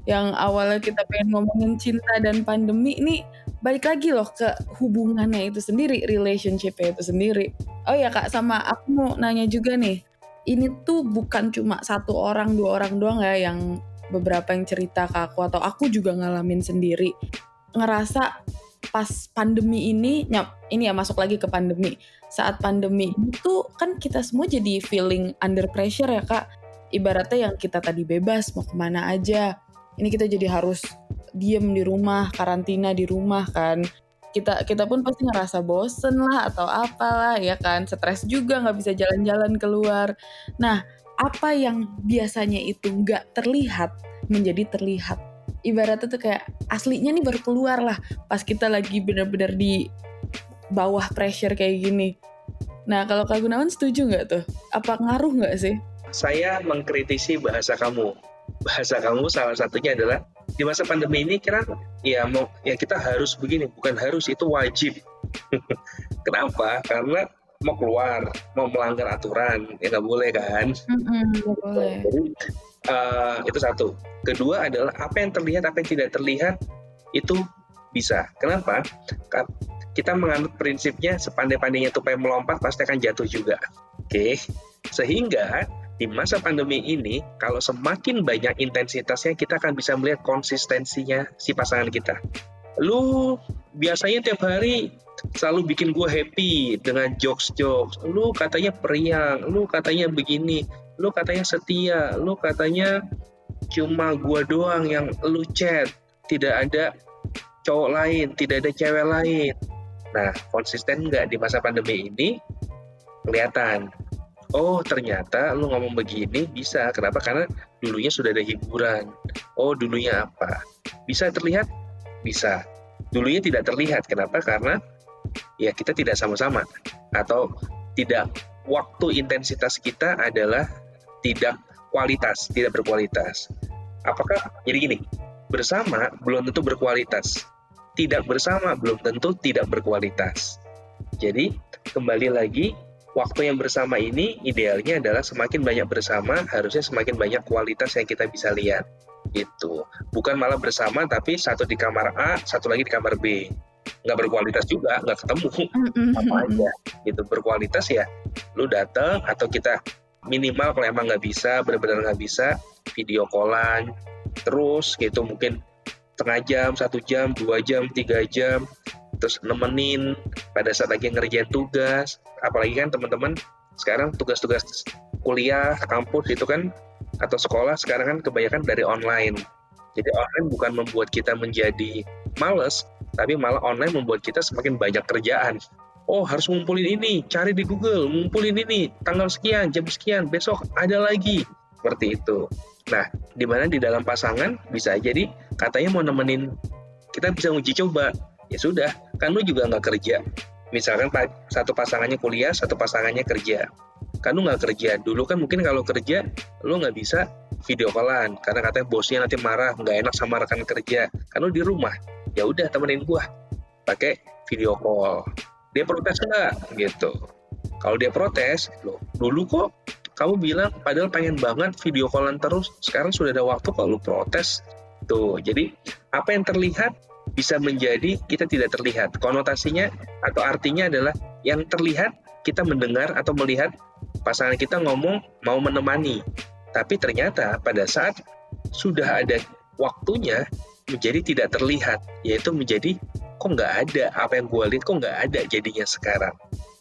Yang awalnya kita pengen ngomongin cinta dan pandemi ini balik lagi loh ke hubungannya itu sendiri, relationship itu sendiri. Oh ya kak, sama aku mau nanya juga nih, ini tuh bukan cuma satu orang, dua orang doang ya yang beberapa yang cerita ke aku atau aku juga ngalamin sendiri. Ngerasa pas pandemi ini, nyap, ini ya masuk lagi ke pandemi. Saat pandemi itu kan kita semua jadi feeling under pressure ya kak. Ibaratnya yang kita tadi bebas mau ke mana aja. Ini kita jadi harus diem di rumah, karantina di rumah kan. Kita kita pun pasti ngerasa bosen lah atau apalah ya kan, stres juga nggak bisa jalan-jalan keluar. Nah, apa yang biasanya itu nggak terlihat menjadi terlihat. Ibaratnya tuh kayak aslinya nih baru keluar lah pas kita lagi benar-benar di bawah pressure kayak gini. Nah, kalau Kak Gunawan setuju nggak tuh? Apa ngaruh nggak sih? Saya mengkritisi bahasa kamu. Bahasa kamu salah satunya adalah di masa pandemi ini kira ya mau ya kita harus begini bukan harus itu wajib kenapa karena mau keluar mau melanggar aturan ya nggak boleh kan mm-hmm, boleh. jadi uh, itu satu kedua adalah apa yang terlihat apa yang tidak terlihat itu bisa kenapa kita menganut prinsipnya sepandai-pandainya tupai melompat pasti akan jatuh juga oke okay? sehingga di masa pandemi ini, kalau semakin banyak intensitasnya, kita akan bisa melihat konsistensinya si pasangan kita. Lu biasanya tiap hari selalu bikin gue happy dengan jokes-jokes. Lu katanya periang, lu katanya begini, lu katanya setia, lu katanya cuma gue doang yang lu chat, tidak ada cowok lain, tidak ada cewek lain. Nah, konsisten nggak di masa pandemi ini? Kelihatan. Oh ternyata lu ngomong begini bisa. Kenapa? Karena dulunya sudah ada hiburan. Oh dulunya apa? Bisa terlihat? Bisa. Dulunya tidak terlihat. Kenapa? Karena ya kita tidak sama-sama. Atau tidak waktu intensitas kita adalah tidak kualitas tidak berkualitas. Apakah jadi gini bersama belum tentu berkualitas. Tidak bersama belum tentu tidak berkualitas. Jadi kembali lagi waktu yang bersama ini idealnya adalah semakin banyak bersama harusnya semakin banyak kualitas yang kita bisa lihat. Itu bukan malah bersama tapi satu di kamar A satu lagi di kamar B nggak berkualitas juga nggak ketemu. Apa aja gitu. Berkualitas ya lu datang atau kita minimal kalau emang nggak bisa benar-benar nggak bisa video callan terus gitu. Mungkin setengah jam satu jam dua jam tiga jam terus nemenin pada saat lagi ngerjain tugas. Apalagi kan teman-teman sekarang tugas-tugas kuliah kampus itu kan atau sekolah sekarang kan kebanyakan dari online jadi online bukan membuat kita menjadi males tapi malah online membuat kita semakin banyak kerjaan. Oh harus ngumpulin ini cari di Google ngumpulin ini tanggal sekian jam sekian besok ada lagi. Seperti itu. Nah di mana di dalam pasangan bisa jadi katanya mau nemenin kita bisa uji coba. Ya sudah kan lu juga nggak kerja. Misalkan satu pasangannya kuliah satu pasangannya kerja kan lu nggak kerja. Dulu kan mungkin kalau kerja lu nggak bisa video callan. Karena katanya bosnya nanti marah nggak enak sama rekan kerja. Kan lu di rumah. Ya udah temenin gua. Pakai video call. Dia protes nggak? Gitu. Kalau dia protes lo dulu kok kamu bilang padahal pengen banget video callan terus. Sekarang sudah ada waktu kalau lu protes. Tuh jadi apa yang terlihat bisa menjadi kita tidak terlihat. Konotasinya atau artinya adalah yang terlihat kita mendengar atau melihat pasangan kita ngomong mau menemani. Tapi ternyata pada saat sudah ada waktunya menjadi tidak terlihat, yaitu menjadi kok nggak ada apa yang gue lihat kok nggak ada jadinya sekarang.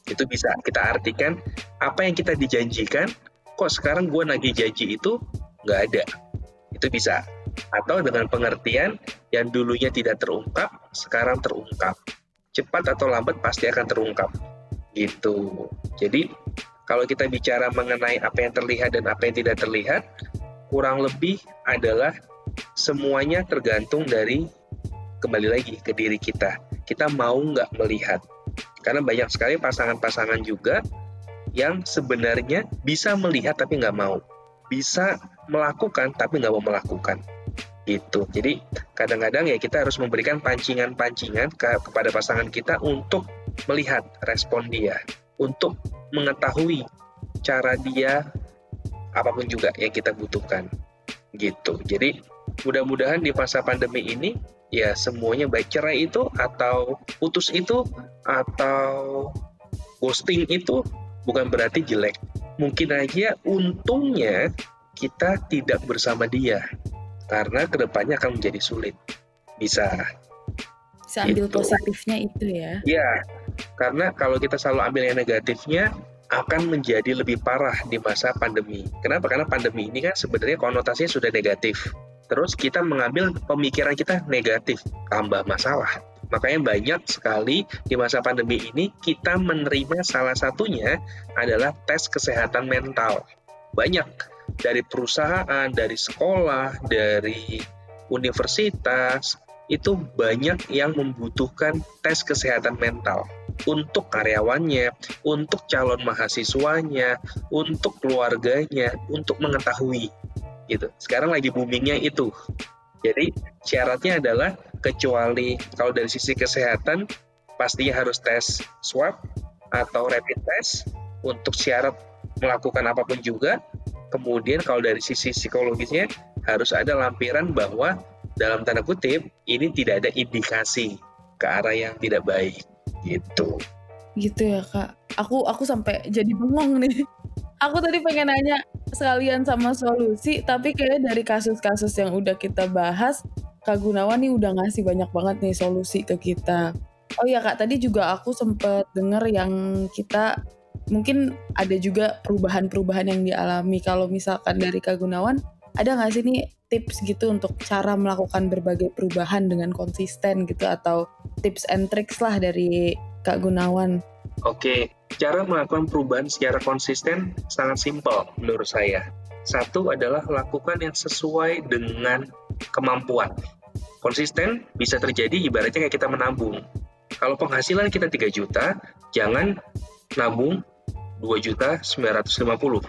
Itu bisa kita artikan apa yang kita dijanjikan, kok sekarang gue nagih janji itu nggak ada. Itu bisa. Atau dengan pengertian yang dulunya tidak terungkap, sekarang terungkap. Cepat atau lambat pasti akan terungkap. Gitu. Jadi kalau kita bicara mengenai apa yang terlihat dan apa yang tidak terlihat, kurang lebih adalah semuanya tergantung dari kembali lagi ke diri kita. Kita mau nggak melihat karena banyak sekali pasangan-pasangan juga yang sebenarnya bisa melihat tapi nggak mau. Bisa melakukan tapi nggak mau melakukan. Gitu. Jadi kadang-kadang ya kita harus memberikan pancingan-pancingan ke kepada pasangan kita untuk melihat respon dia. Untuk mengetahui cara dia apa pun juga yang kita butuhkan. Gitu. Jadi mudah-mudahan di masa pandemi ini ya semuanya baik cerai itu atau putus itu atau ghosting itu bukan berarti jelek. Mungkin aja untungnya kita tidak bersama dia karena ke depannya akan menjadi sulit. Bisa. Bisa ambil gitu. positifnya itu ya. Iya, karena kalau kita selalu ambil yang negatifnya akan menjadi lebih parah di masa pandemi. Kenapa? Karena pandemi ini kan sebenarnya konotasinya sudah negatif terus kita mengambil pemikiran kita negatif, tambah masalah. Makanya banyak sekali di masa pandemi ini kita menerima salah satunya adalah tes kesehatan mental. Banyak dari perusahaan, dari sekolah, dari universitas, itu banyak yang membutuhkan tes kesehatan mental untuk karyawannya, untuk calon mahasiswanya, untuk keluarganya, untuk mengetahui gitu. Sekarang lagi boomingnya itu. Jadi syaratnya adalah kecuali kalau dari sisi kesehatan pastinya harus tes swab atau rapid test untuk syarat melakukan apa pun juga. Kemudian kalau dari sisi psikologisnya harus ada lampiran bahwa dalam tanda kutip ini tidak ada indikasi ke arah yang tidak baik gitu. Gitu ya kak. Aku aku sampai jadi bengong nih. Aku tadi pengen nanya sekalian sama solusi, tapi kayak dari kasus-kasus yang udah kita bahas, Kak Gunawan nih udah ngasih banyak banget nih solusi ke kita. Oh iya Kak, tadi juga aku sempet denger yang kita mungkin ada juga perubahan-perubahan yang dialami. Kalau misalkan dari Kak Gunawan, ada nggak sih nih tips gitu untuk cara melakukan berbagai perubahan dengan konsisten gitu atau tips and tricks lah dari Kak Gunawan? Oke, cara melakukan perubahan secara konsisten sangat simpel menurut saya. Satu adalah lakukan yang sesuai dengan kemampuan. Konsisten bisa terjadi ibaratnya kayak kita menabung. Kalau penghasilan kita 3 juta, jangan nabung 2 juta 950.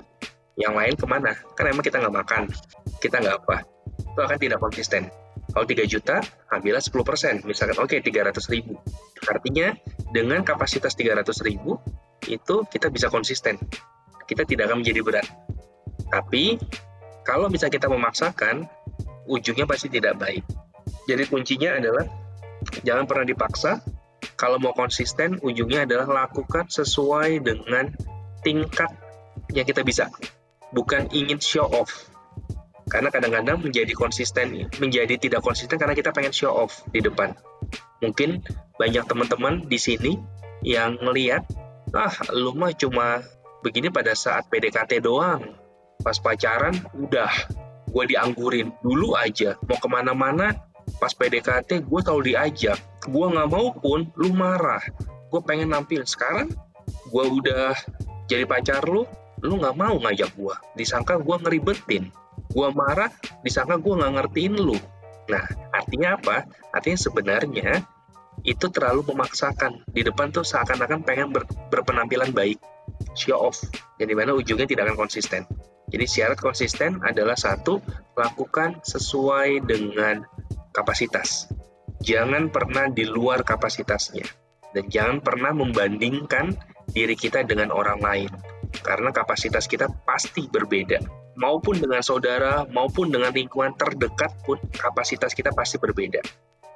Yang lain ke mana? Kan emang kita nggak makan, kita nggak apa. Itu akan tidak konsisten. Kalau 3 juta, ambillah 10%. Misalkan, oke, okay, 300 ribu. Artinya, dengan kapasitas 300 ribu, itu kita bisa konsisten. Kita tidak akan menjadi berat. Tapi, kalau bisa kita memaksakan, ujungnya pasti tidak baik. Jadi kuncinya adalah, jangan pernah dipaksa. Kalau mau konsisten, ujungnya adalah lakukan sesuai dengan tingkat yang kita bisa. Bukan ingin show off. Karena kadang-kadang menjadi konsisten menjadi tidak konsisten karena kita pengen show off di depan. Mungkin banyak teman-teman di sini yang ngelihat ah lu mah cuma begini pada saat PDKT doang. Pas pacaran udah gue dianggurin. Dulu aja mau ke mana-mana pas PDKT gue tau diajak. Gue nggak mau pun lu marah. Gue pengen nampil. Sekarang gue udah jadi pacar lu lu nggak mau ngajak gue disangka gue ngeribetin. Gue marah disangka gue nggak ngertiin lu. Nah artinya apa? Artinya sebenarnya itu terlalu memaksakan. Di depan tuh seakan-akan pengen ber, berpenampilan baik. Show off. Yang di mana ujungnya tidak akan konsisten. Jadi syarat konsisten adalah satu lakukan sesuai dengan kapasitas. Jangan pernah di luar kapasitasnya. Dan jangan pernah membandingkan diri kita dengan orang lain karena kapasitas kita pasti berbeda maupun dengan saudara maupun dengan lingkungan terdekat pun kapasitas kita pasti berbeda.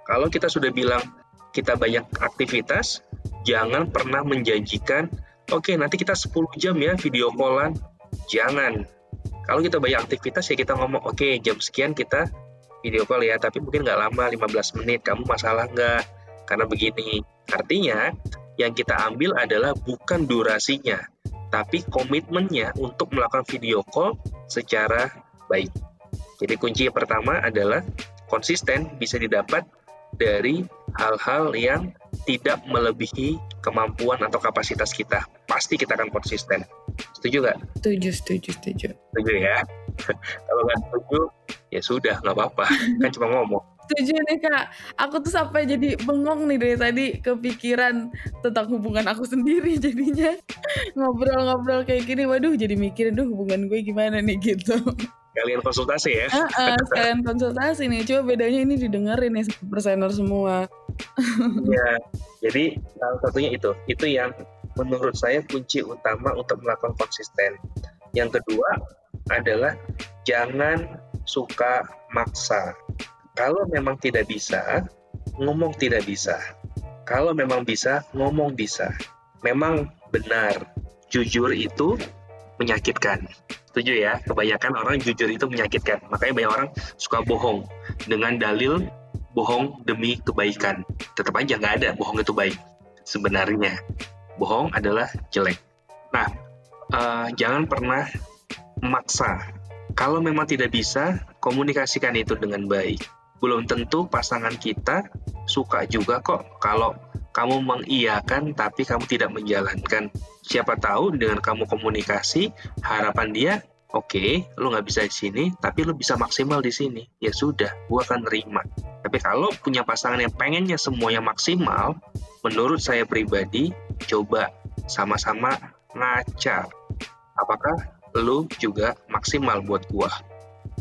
Kalau kita sudah bilang kita banyak aktivitas, jangan pernah menjanjikan, oke okay, nanti kita 10 jam ya video callan. Jangan. Kalau kita banyak aktivitas ya kita ngomong, oke okay, jam sekian kita video call ya, tapi mungkin nggak lama, 15 menit, kamu masalah nggak? Karena begini, artinya yang kita ambil adalah bukan durasinya, tapi komitmennya untuk melakukan video call secara baik. Jadi kunci yang pertama adalah konsisten bisa didapat dari hal-hal yang tidak melebihi kemampuan atau kapasitas kita. Pasti kita akan konsisten. Setuju nggak? Setuju, setuju, setuju. Setuju ya. Kalau nggak setuju, ya sudah, nggak apa-apa. Kan cuma ngomong. Setuju nih kak, aku tuh sampai jadi bengong nih dari tadi kepikiran tentang hubungan aku sendiri jadinya ngobrol-ngobrol kayak gini, waduh jadi mikirin duh hubungan gue gimana nih gitu. Kalian konsultasi ya? Uh, uh, sekalian konsultasi nih, coba bedanya ini didengerin nih persener semua. ya, jadi salah satunya itu, itu yang menurut saya kunci utama untuk melakukan konsisten. Yang kedua adalah jangan suka maksa. Kalau memang tidak bisa, ngomong tidak bisa. Kalau memang bisa, ngomong bisa. Memang benar, jujur itu menyakitkan. Setuju ya? Kebanyakan orang jujur itu menyakitkan. Makanya banyak orang suka bohong dengan dalil bohong demi kebaikan. Tetap aja nggak ada bohong itu baik. Sebenarnya bohong adalah jelek. Nah, uh, jangan pernah memaksa. Kalau memang tidak bisa, komunikasikan itu dengan baik belum tentu pasangan kita suka juga kok kalau kamu mengiyakan tapi kamu tidak menjalankan. Siapa tahu dengan kamu komunikasi, harapan dia, oke, okay, lu nggak bisa di sini, tapi lu bisa maksimal di sini. Ya sudah, gua akan nerima. Tapi kalau punya pasangan yang pengennya semuanya maksimal, menurut saya pribadi, coba sama-sama ngaca. Apakah lu juga maksimal buat gua?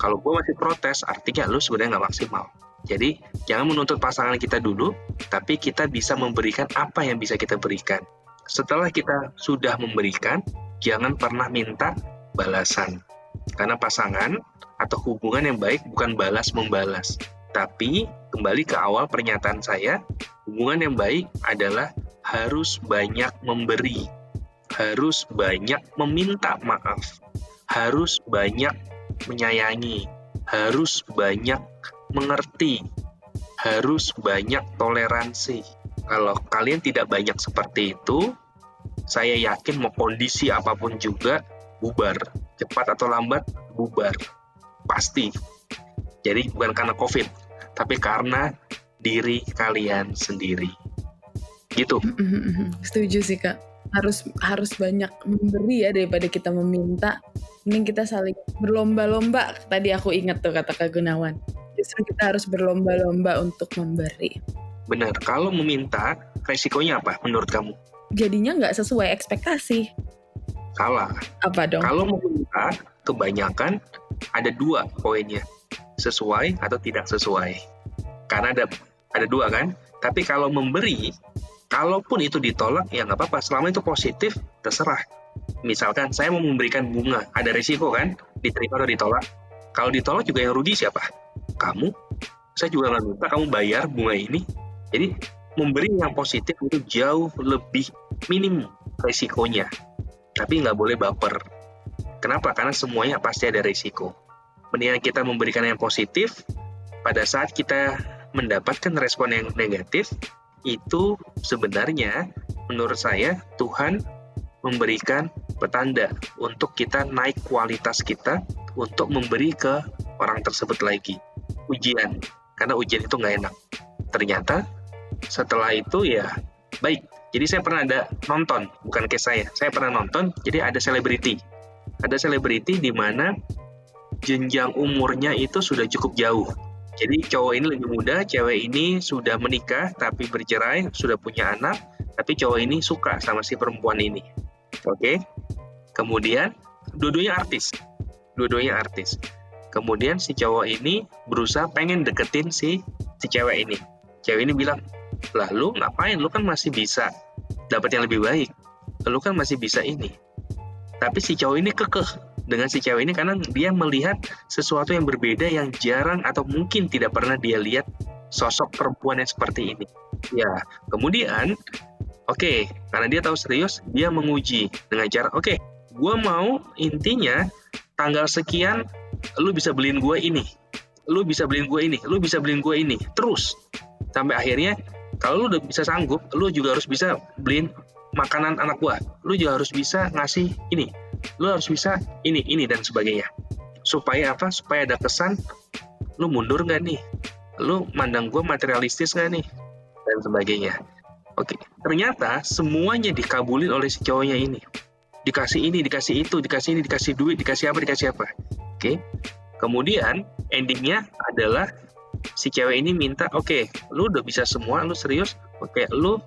Kalau gue masih protes, artinya lu sebenarnya nggak maksimal. Jadi, jangan menuntut pasangan kita dulu, tapi kita bisa memberikan apa yang bisa kita berikan. Setelah kita sudah memberikan, jangan pernah minta balasan. Karena pasangan atau hubungan yang baik bukan balas-membalas. Tapi, kembali ke awal pernyataan saya, hubungan yang baik adalah harus banyak memberi, harus banyak meminta maaf, harus banyak menyayangi, harus banyak mengerti, harus banyak toleransi. Kalau kalian tidak banyak seperti itu, saya yakin mau kondisi apa pun juga bubar, cepat atau lambat bubar, pasti. Jadi bukan karena COVID, tapi karena diri kalian sendiri. Gitu. Setuju sih kak harus harus banyak memberi ya daripada kita meminta. Mending kita saling berlomba-lomba. Tadi aku ingat tuh kata Kak Gunawan. Justru kita harus berlomba-lomba untuk memberi. Benar. Kalau meminta, resikonya apa menurut kamu? Jadinya nggak sesuai ekspektasi. Salah. Apa dong? Kalau meminta, kebanyakan ada dua poinnya. Sesuai atau tidak sesuai. Karena ada ada dua kan. Tapi kalau memberi, Kalaupun itu ditolak, ya nggak apa-apa. Selama itu positif, terserah. Misalkan saya mau memberikan bunga, ada risiko kan? Diterima atau ditolak. Kalau ditolak juga yang rugi siapa? Kamu. Saya juga nggak minta kamu bayar bunga ini. Jadi memberi yang positif itu jauh lebih minim risikonya. Tapi nggak boleh baper. Kenapa? Karena semuanya pasti ada risiko. Mendingan kita memberikan yang positif, pada saat kita mendapatkan respon yang negatif, itu sebenarnya menurut saya Tuhan memberikan petanda untuk kita naik kualitas kita untuk memberi ke orang tersebut lagi. Ujian. Karena ujian itu nggak enak. Ternyata setelah itu ya baik. Jadi saya pernah ada nonton bukan kayak saya. Saya pernah nonton jadi ada selebriti. Ada selebriti di mana jenjang umurnya itu sudah cukup jauh jadi cowok ini lebih muda, cewek ini sudah menikah tapi bercerai, sudah punya anak, tapi cowok ini suka sama si perempuan ini. Oke. Kemudian dua-duanya artis. Dua-duanya artis. Kemudian si cowok ini berusaha pengen deketin si si cewek ini. Cewek ini bilang, "Lah lu ngapain? Lu kan masih bisa dapat yang lebih baik. Lu kan masih bisa ini." Tapi si cowok ini kekeh dengan si cewek ini karena dia melihat sesuatu yang berbeda yang jarang atau mungkin tidak pernah dia lihat sosok perempuan yang seperti ini. Ya, kemudian oke, okay, karena dia tahu serius, dia menguji dengan cara oke, okay, gue mau intinya tanggal sekian lu bisa beliin gue ini, lu bisa beliin gue ini, lu bisa beliin gue ini, terus sampai akhirnya kalau lu udah bisa sanggup lu juga harus bisa beliin makanan anak gua lu juga harus bisa ngasih ini lu harus bisa ini ini dan sebagainya. Supaya apa? Supaya ada kesan lu mundur nggak nih? Lu mandang gua materialistis nggak nih? Dan sebagainya. Oke ternyata semuanya dikabulin oleh si cowoknya ini. Dikasih ini dikasih itu dikasih ini dikasih duit dikasih apa dikasih apa. Oke kemudian endingnya adalah si cewek ini minta oke okay, lu udah bisa semua lu serius? Oke okay, lu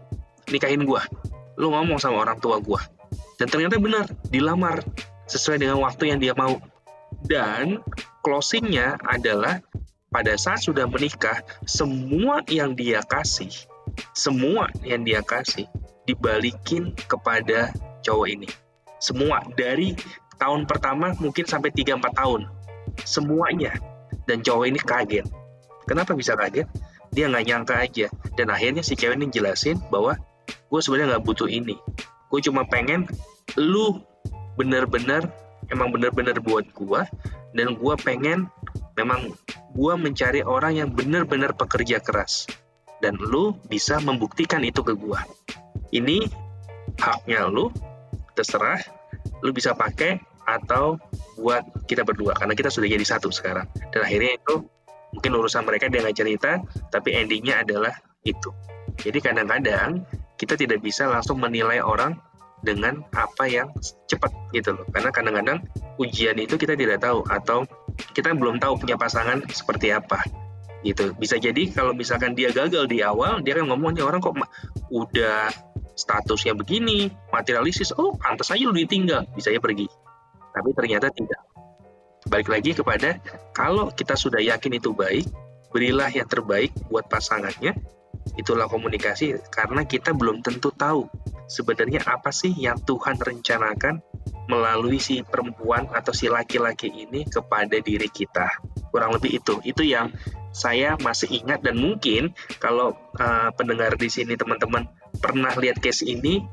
nikahin gua. Lu ngomong sama orang tua gua dan ternyata benar dilamar sesuai dengan waktu yang dia mau dan closingnya adalah pada saat sudah menikah semua yang dia kasih semua yang dia kasih dibalikin kepada cowok ini semua dari tahun pertama mungkin sampai 3-4 tahun semuanya dan cowok ini kaget Kenapa bisa kaget? Dia nggak nyangka aja. Dan akhirnya si cewek ini jelasin bahwa gue sebenarnya nggak butuh ini. Gue cuma pengen lu bener-bener emang bener-bener buat gue dan gue pengen memang gue mencari orang yang bener-bener pekerja keras dan lu bisa membuktikan itu ke gue ini haknya lu terserah lu bisa pakai atau buat kita berdua karena kita sudah jadi satu sekarang. Dan akhirnya itu mungkin urusan mereka dia nggak cerita tapi endingnya adalah itu. Jadi kadang-kadang kita tidak bisa langsung menilai orang dengan apa yang cepat gitu loh. Karena kadang-kadang ujian itu kita tidak tahu atau kita belum tahu punya pasangan seperti apa gitu. Bisa jadi kalau misalkan dia gagal di awal dia kan ngomongnya orang kok udah statusnya begini materialistis oh pantas aja lu ditinggal. Bisa ya pergi. Tapi ternyata tidak. Balik lagi kepada kalau kita sudah yakin itu baik, berilah yang terbaik buat pasangannya. Itulah komunikasi karena kita belum tentu tahu sebenarnya apa sih yang Tuhan rencanakan melalui si perempuan atau si laki-laki ini kepada diri kita. Kurang lebih itu. Itu yang saya masih ingat dan mungkin kalau uh, pendengar di sini teman-teman pernah lihat case ini,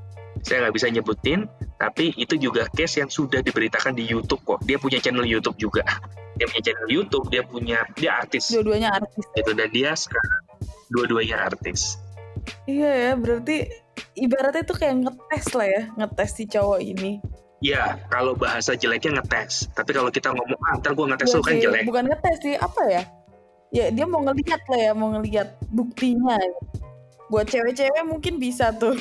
saya nggak bisa nyebutin, tapi itu juga case yang sudah diberitakan di YouTube kok. Dia punya channel YouTube juga. Dia punya channel YouTube, dia punya dia artis. Dua-duanya artis. Itu dan dia sekarang dua-duanya artis. Iya ya, berarti ibaratnya itu kayak ngetes lah ya, ngetes si cowok ini. Ya, kalau bahasa jeleknya ngetes. Tapi kalau kita ngomong, ah ntar gue ngetes lu kan jelek. Bukan ngetes sih, apa ya? Ya dia mau ngelihat lah ya, mau ngelihat buktinya buat cewek-cewek mungkin bisa tuh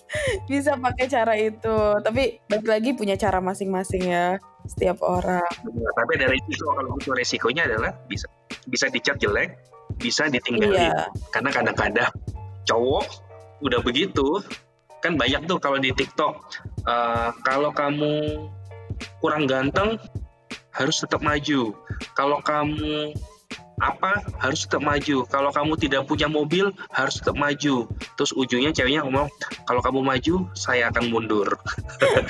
bisa pakai cara itu tapi balik lagi punya cara masing-masing ya setiap orang ya, tapi ada resiko kalau itu resikonya adalah bisa bisa dicat jelek bisa ditinggalin iya. karena kadang-kadang cowok udah begitu kan banyak tuh kalau di TikTok uh, kalau kamu kurang ganteng harus tetap maju kalau kamu apa harus tetap maju. Kalau kamu tidak punya mobil harus tetap maju. Terus ujungnya ceweknya ngomong kalau kamu maju saya akan mundur.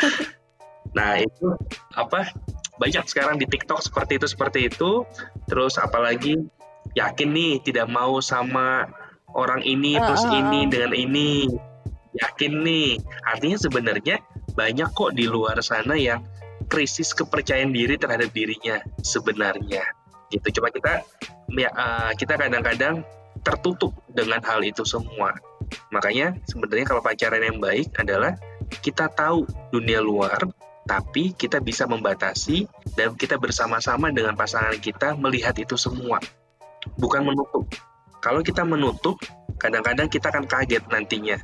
nah itu apa banyak sekarang di TikTok seperti itu seperti itu. Terus apalagi yakin nih tidak mau sama orang ini uh, terus uh, ini dengan ini. Yakin nih. Artinya sebenarnya banyak kok di luar sana yang krisis kepercayaan diri terhadap dirinya sebenarnya. Gitu. Coba kita ya, uh, kita kadang-kadang tertutup dengan hal itu semua. Makanya sebenarnya kalau pacaran yang baik adalah kita tahu dunia luar tapi kita bisa membatasi dan kita bersama-sama dengan pasangan kita melihat itu semua bukan menutup. Kalau kita menutup kadang-kadang kita akan kaget nantinya.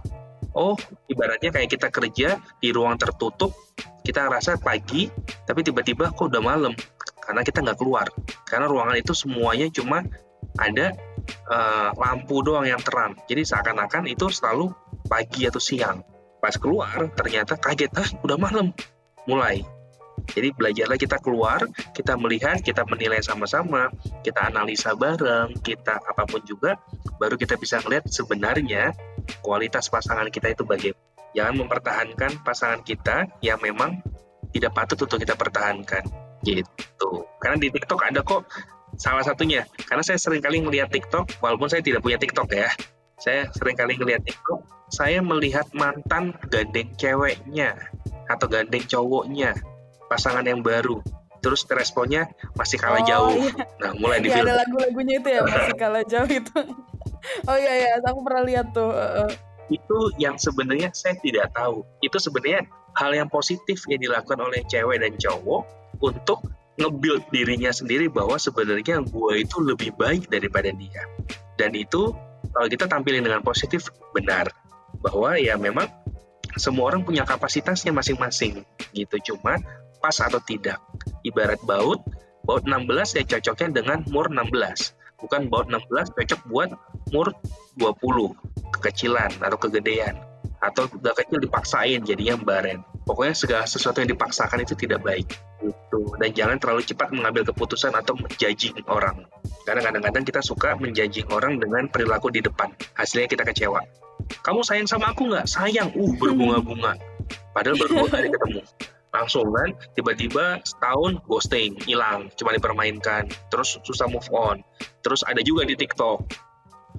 Oh ibaratnya kayak kita kerja di ruang tertutup kita rasa pagi tapi tiba-tiba kok udah malam karena kita nggak keluar. Karena ruangan itu semuanya cuma ada uh, lampu doang yang terang. Jadi seakan-akan itu selalu pagi atau siang. Pas keluar ternyata kaget ah udah malam. Mulai jadi belajarlah kita keluar, kita melihat, kita menilai sama-sama, kita analisa bareng, kita apa pun juga, baru kita bisa melihat sebenarnya kualitas pasangan kita itu bagaimana. Jangan mempertahankan pasangan kita yang memang tidak patut untuk kita pertahankan. Gitu. Karena di TikTok ada kok salah satunya. Karena saya sering kali melihat TikTok walaupun saya tidak punya TikTok ya saya sering kali melihat TikTok saya melihat mantan gandeng ceweknya atau gandeng cowoknya pasangan yang baru terus responnya masih kalah oh, jauh iya. nah mulai di iya, ada lagu-lagunya itu ya masih kalah jauh itu oh iya iya, aku pernah lihat tuh. Uh, Itu yang sebenarnya saya tidak tahu. Itu sebenarnya hal yang positif yang dilakukan oleh cewek dan cowok untuk nge-build dirinya sendiri bahwa sebenarnya gue itu lebih baik daripada dia. Dan itu kalau kita tampilin dengan positif benar bahwa ya memang semua orang punya kapasitasnya masing-masing gitu cuma pas atau tidak. Ibarat baut baut 16 ya cocoknya dengan mur 16 bukan baut 16 cocok buat mur 20 kekecilan atau kegedean. Atau udah kecil dipaksain jadinya baren pokoknya segala sesuatu yang dipaksakan itu tidak baik. Gitu. Dan jangan terlalu cepat mengambil keputusan atau menjajing orang. Karena kadang-kadang kita suka menjajing orang dengan perilaku di depan. Hasilnya kita kecewa. Kamu sayang sama aku nggak? Sayang. Uh berbunga-bunga. Padahal baru dua kali ketemu langsung kan tiba-tiba setahun ghosting hilang cuma dipermainkan terus susah move on. Terus ada juga di TikTok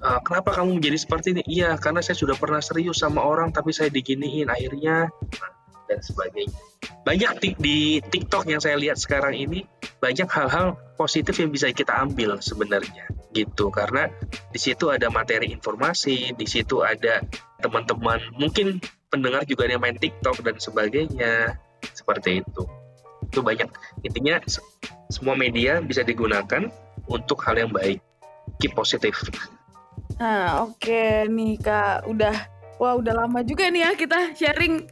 uh, kenapa kamu menjadi seperti ini? Iya karena saya sudah pernah serius sama orang tapi saya diginiin akhirnya dan sebagainya. Banyak di TikTok yang saya lihat sekarang ini banyak hal-hal positif yang bisa kita ambil sebenarnya gitu. Karena di situ ada materi informasi di situ ada teman-teman mungkin pendengar juga yang main TikTok dan sebagainya seperti itu. Itu banyak. Intinya semua media bisa digunakan untuk hal yang baik. Keep positif. Nah oke okay, nih kak. Udah wah udah lama juga nih ya kita sharing.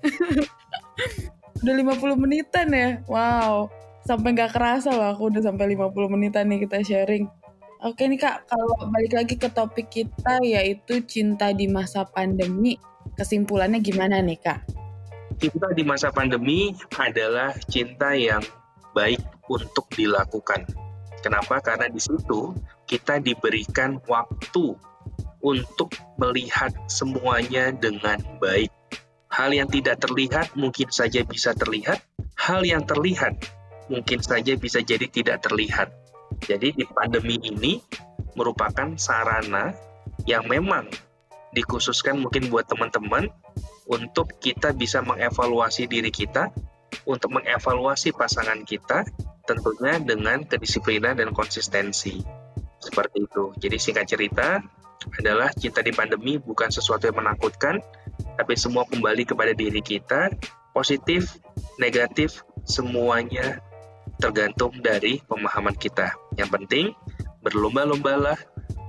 Udah 50 menitan ya? Wow. Sampai nggak kerasa loh aku udah sampai 50 menitan nih kita sharing. Oke nih Kak, kalau balik lagi ke topik kita yaitu cinta di masa pandemi, kesimpulannya gimana nih Kak? Cinta di masa pandemi adalah cinta yang baik untuk dilakukan. Kenapa? Karena di situ kita diberikan waktu untuk melihat semuanya dengan baik. Hal yang tidak terlihat mungkin saja bisa terlihat, hal yang terlihat mungkin saja bisa jadi tidak terlihat. Jadi di pandemi ini merupakan sarana yang memang dikhususkan mungkin buat teman-teman untuk kita bisa mengevaluasi diri kita, untuk mengevaluasi pasangan kita, tentunya dengan kedisiplinan dan konsistensi. Seperti itu. Jadi singkat cerita adalah cinta di pandemi bukan sesuatu yang menakutkan, tapi semua kembali kepada diri kita, positif, negatif, semuanya tergantung dari pemahaman kita. Yang penting, berlomba-lombalah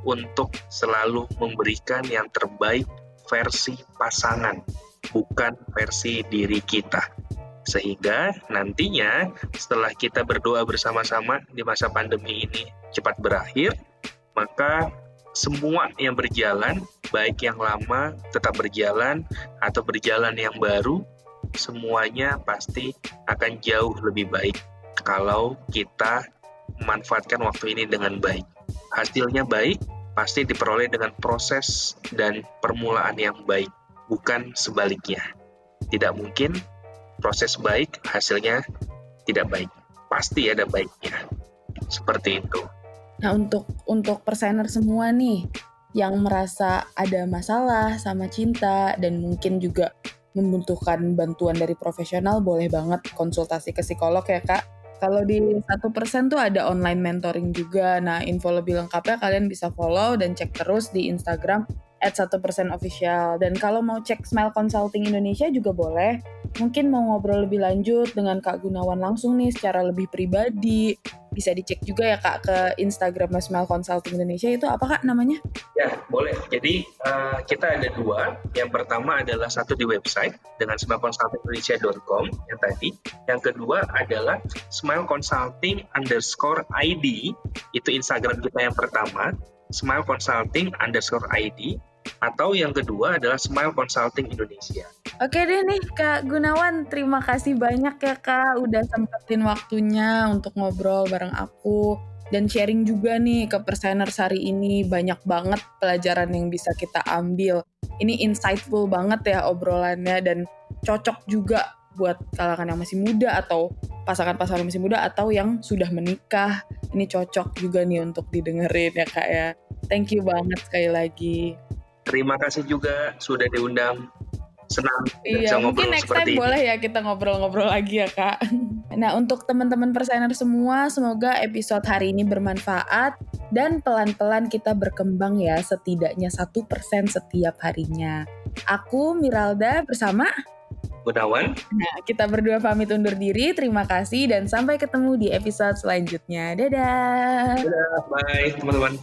untuk selalu memberikan yang terbaik versi pasangan bukan versi diri kita. Sehingga nantinya setelah kita berdoa bersama-sama di masa pandemi ini cepat berakhir, maka semua yang berjalan, baik yang lama tetap berjalan atau berjalan yang baru, semuanya pasti akan jauh lebih baik kalau kita memanfaatkan waktu ini dengan baik. Hasilnya baik, pasti diperoleh dengan proses dan permulaan yang baik bukan sebaliknya. Tidak mungkin proses baik hasilnya tidak baik. Pasti ada baiknya. Seperti itu. Nah, untuk untuk persener semua nih yang merasa ada masalah sama cinta dan mungkin juga membutuhkan bantuan dari profesional boleh banget konsultasi ke psikolog ya kak kalau di satu persen tuh ada online mentoring juga nah info lebih lengkapnya kalian bisa follow dan cek terus di Instagram at 1% official. Dan kalau mau cek Smile Consulting Indonesia juga boleh. Mungkin mau ngobrol lebih lanjut dengan Kak Gunawan langsung nih secara lebih pribadi. Bisa dicek juga ya Kak ke Instagram Smile Consulting Indonesia itu apa Kak namanya? Ya, boleh. Jadi uh, kita ada dua. Yang pertama adalah satu di website dengan smileconsultingindonesia.com yang tadi. Yang kedua adalah Smile Consulting underscore ID. Itu Instagram kita yang pertama. Smile Consulting underscore ID atau yang kedua adalah Smile Consulting Indonesia. Oke deh nih Kak Gunawan, terima kasih banyak ya Kak udah sempetin waktunya untuk ngobrol bareng aku dan sharing juga nih ke perseners hari ini banyak banget pelajaran yang bisa kita ambil. Ini insightful banget ya obrolannya dan cocok juga buat kalangan yang masih muda atau pasangan-pasangan masih muda atau yang sudah menikah. Ini cocok juga nih untuk didengerin ya kak ya. Thank you banget sekali lagi. Terima kasih juga sudah diundang. Senang iya, bisa ngobrol mungkin next time ini. boleh ya kita ngobrol-ngobrol lagi ya kak. Nah untuk teman-teman persener semua, semoga episode hari ini bermanfaat. dan pelan-pelan kita berkembang ya setidaknya satu persen setiap harinya. Aku Miralda bersama Gunawan. Nah, kita berdua pamit undur diri. Terima kasih dan sampai ketemu di episode selanjutnya. Dadah. Dadah, bye teman-teman.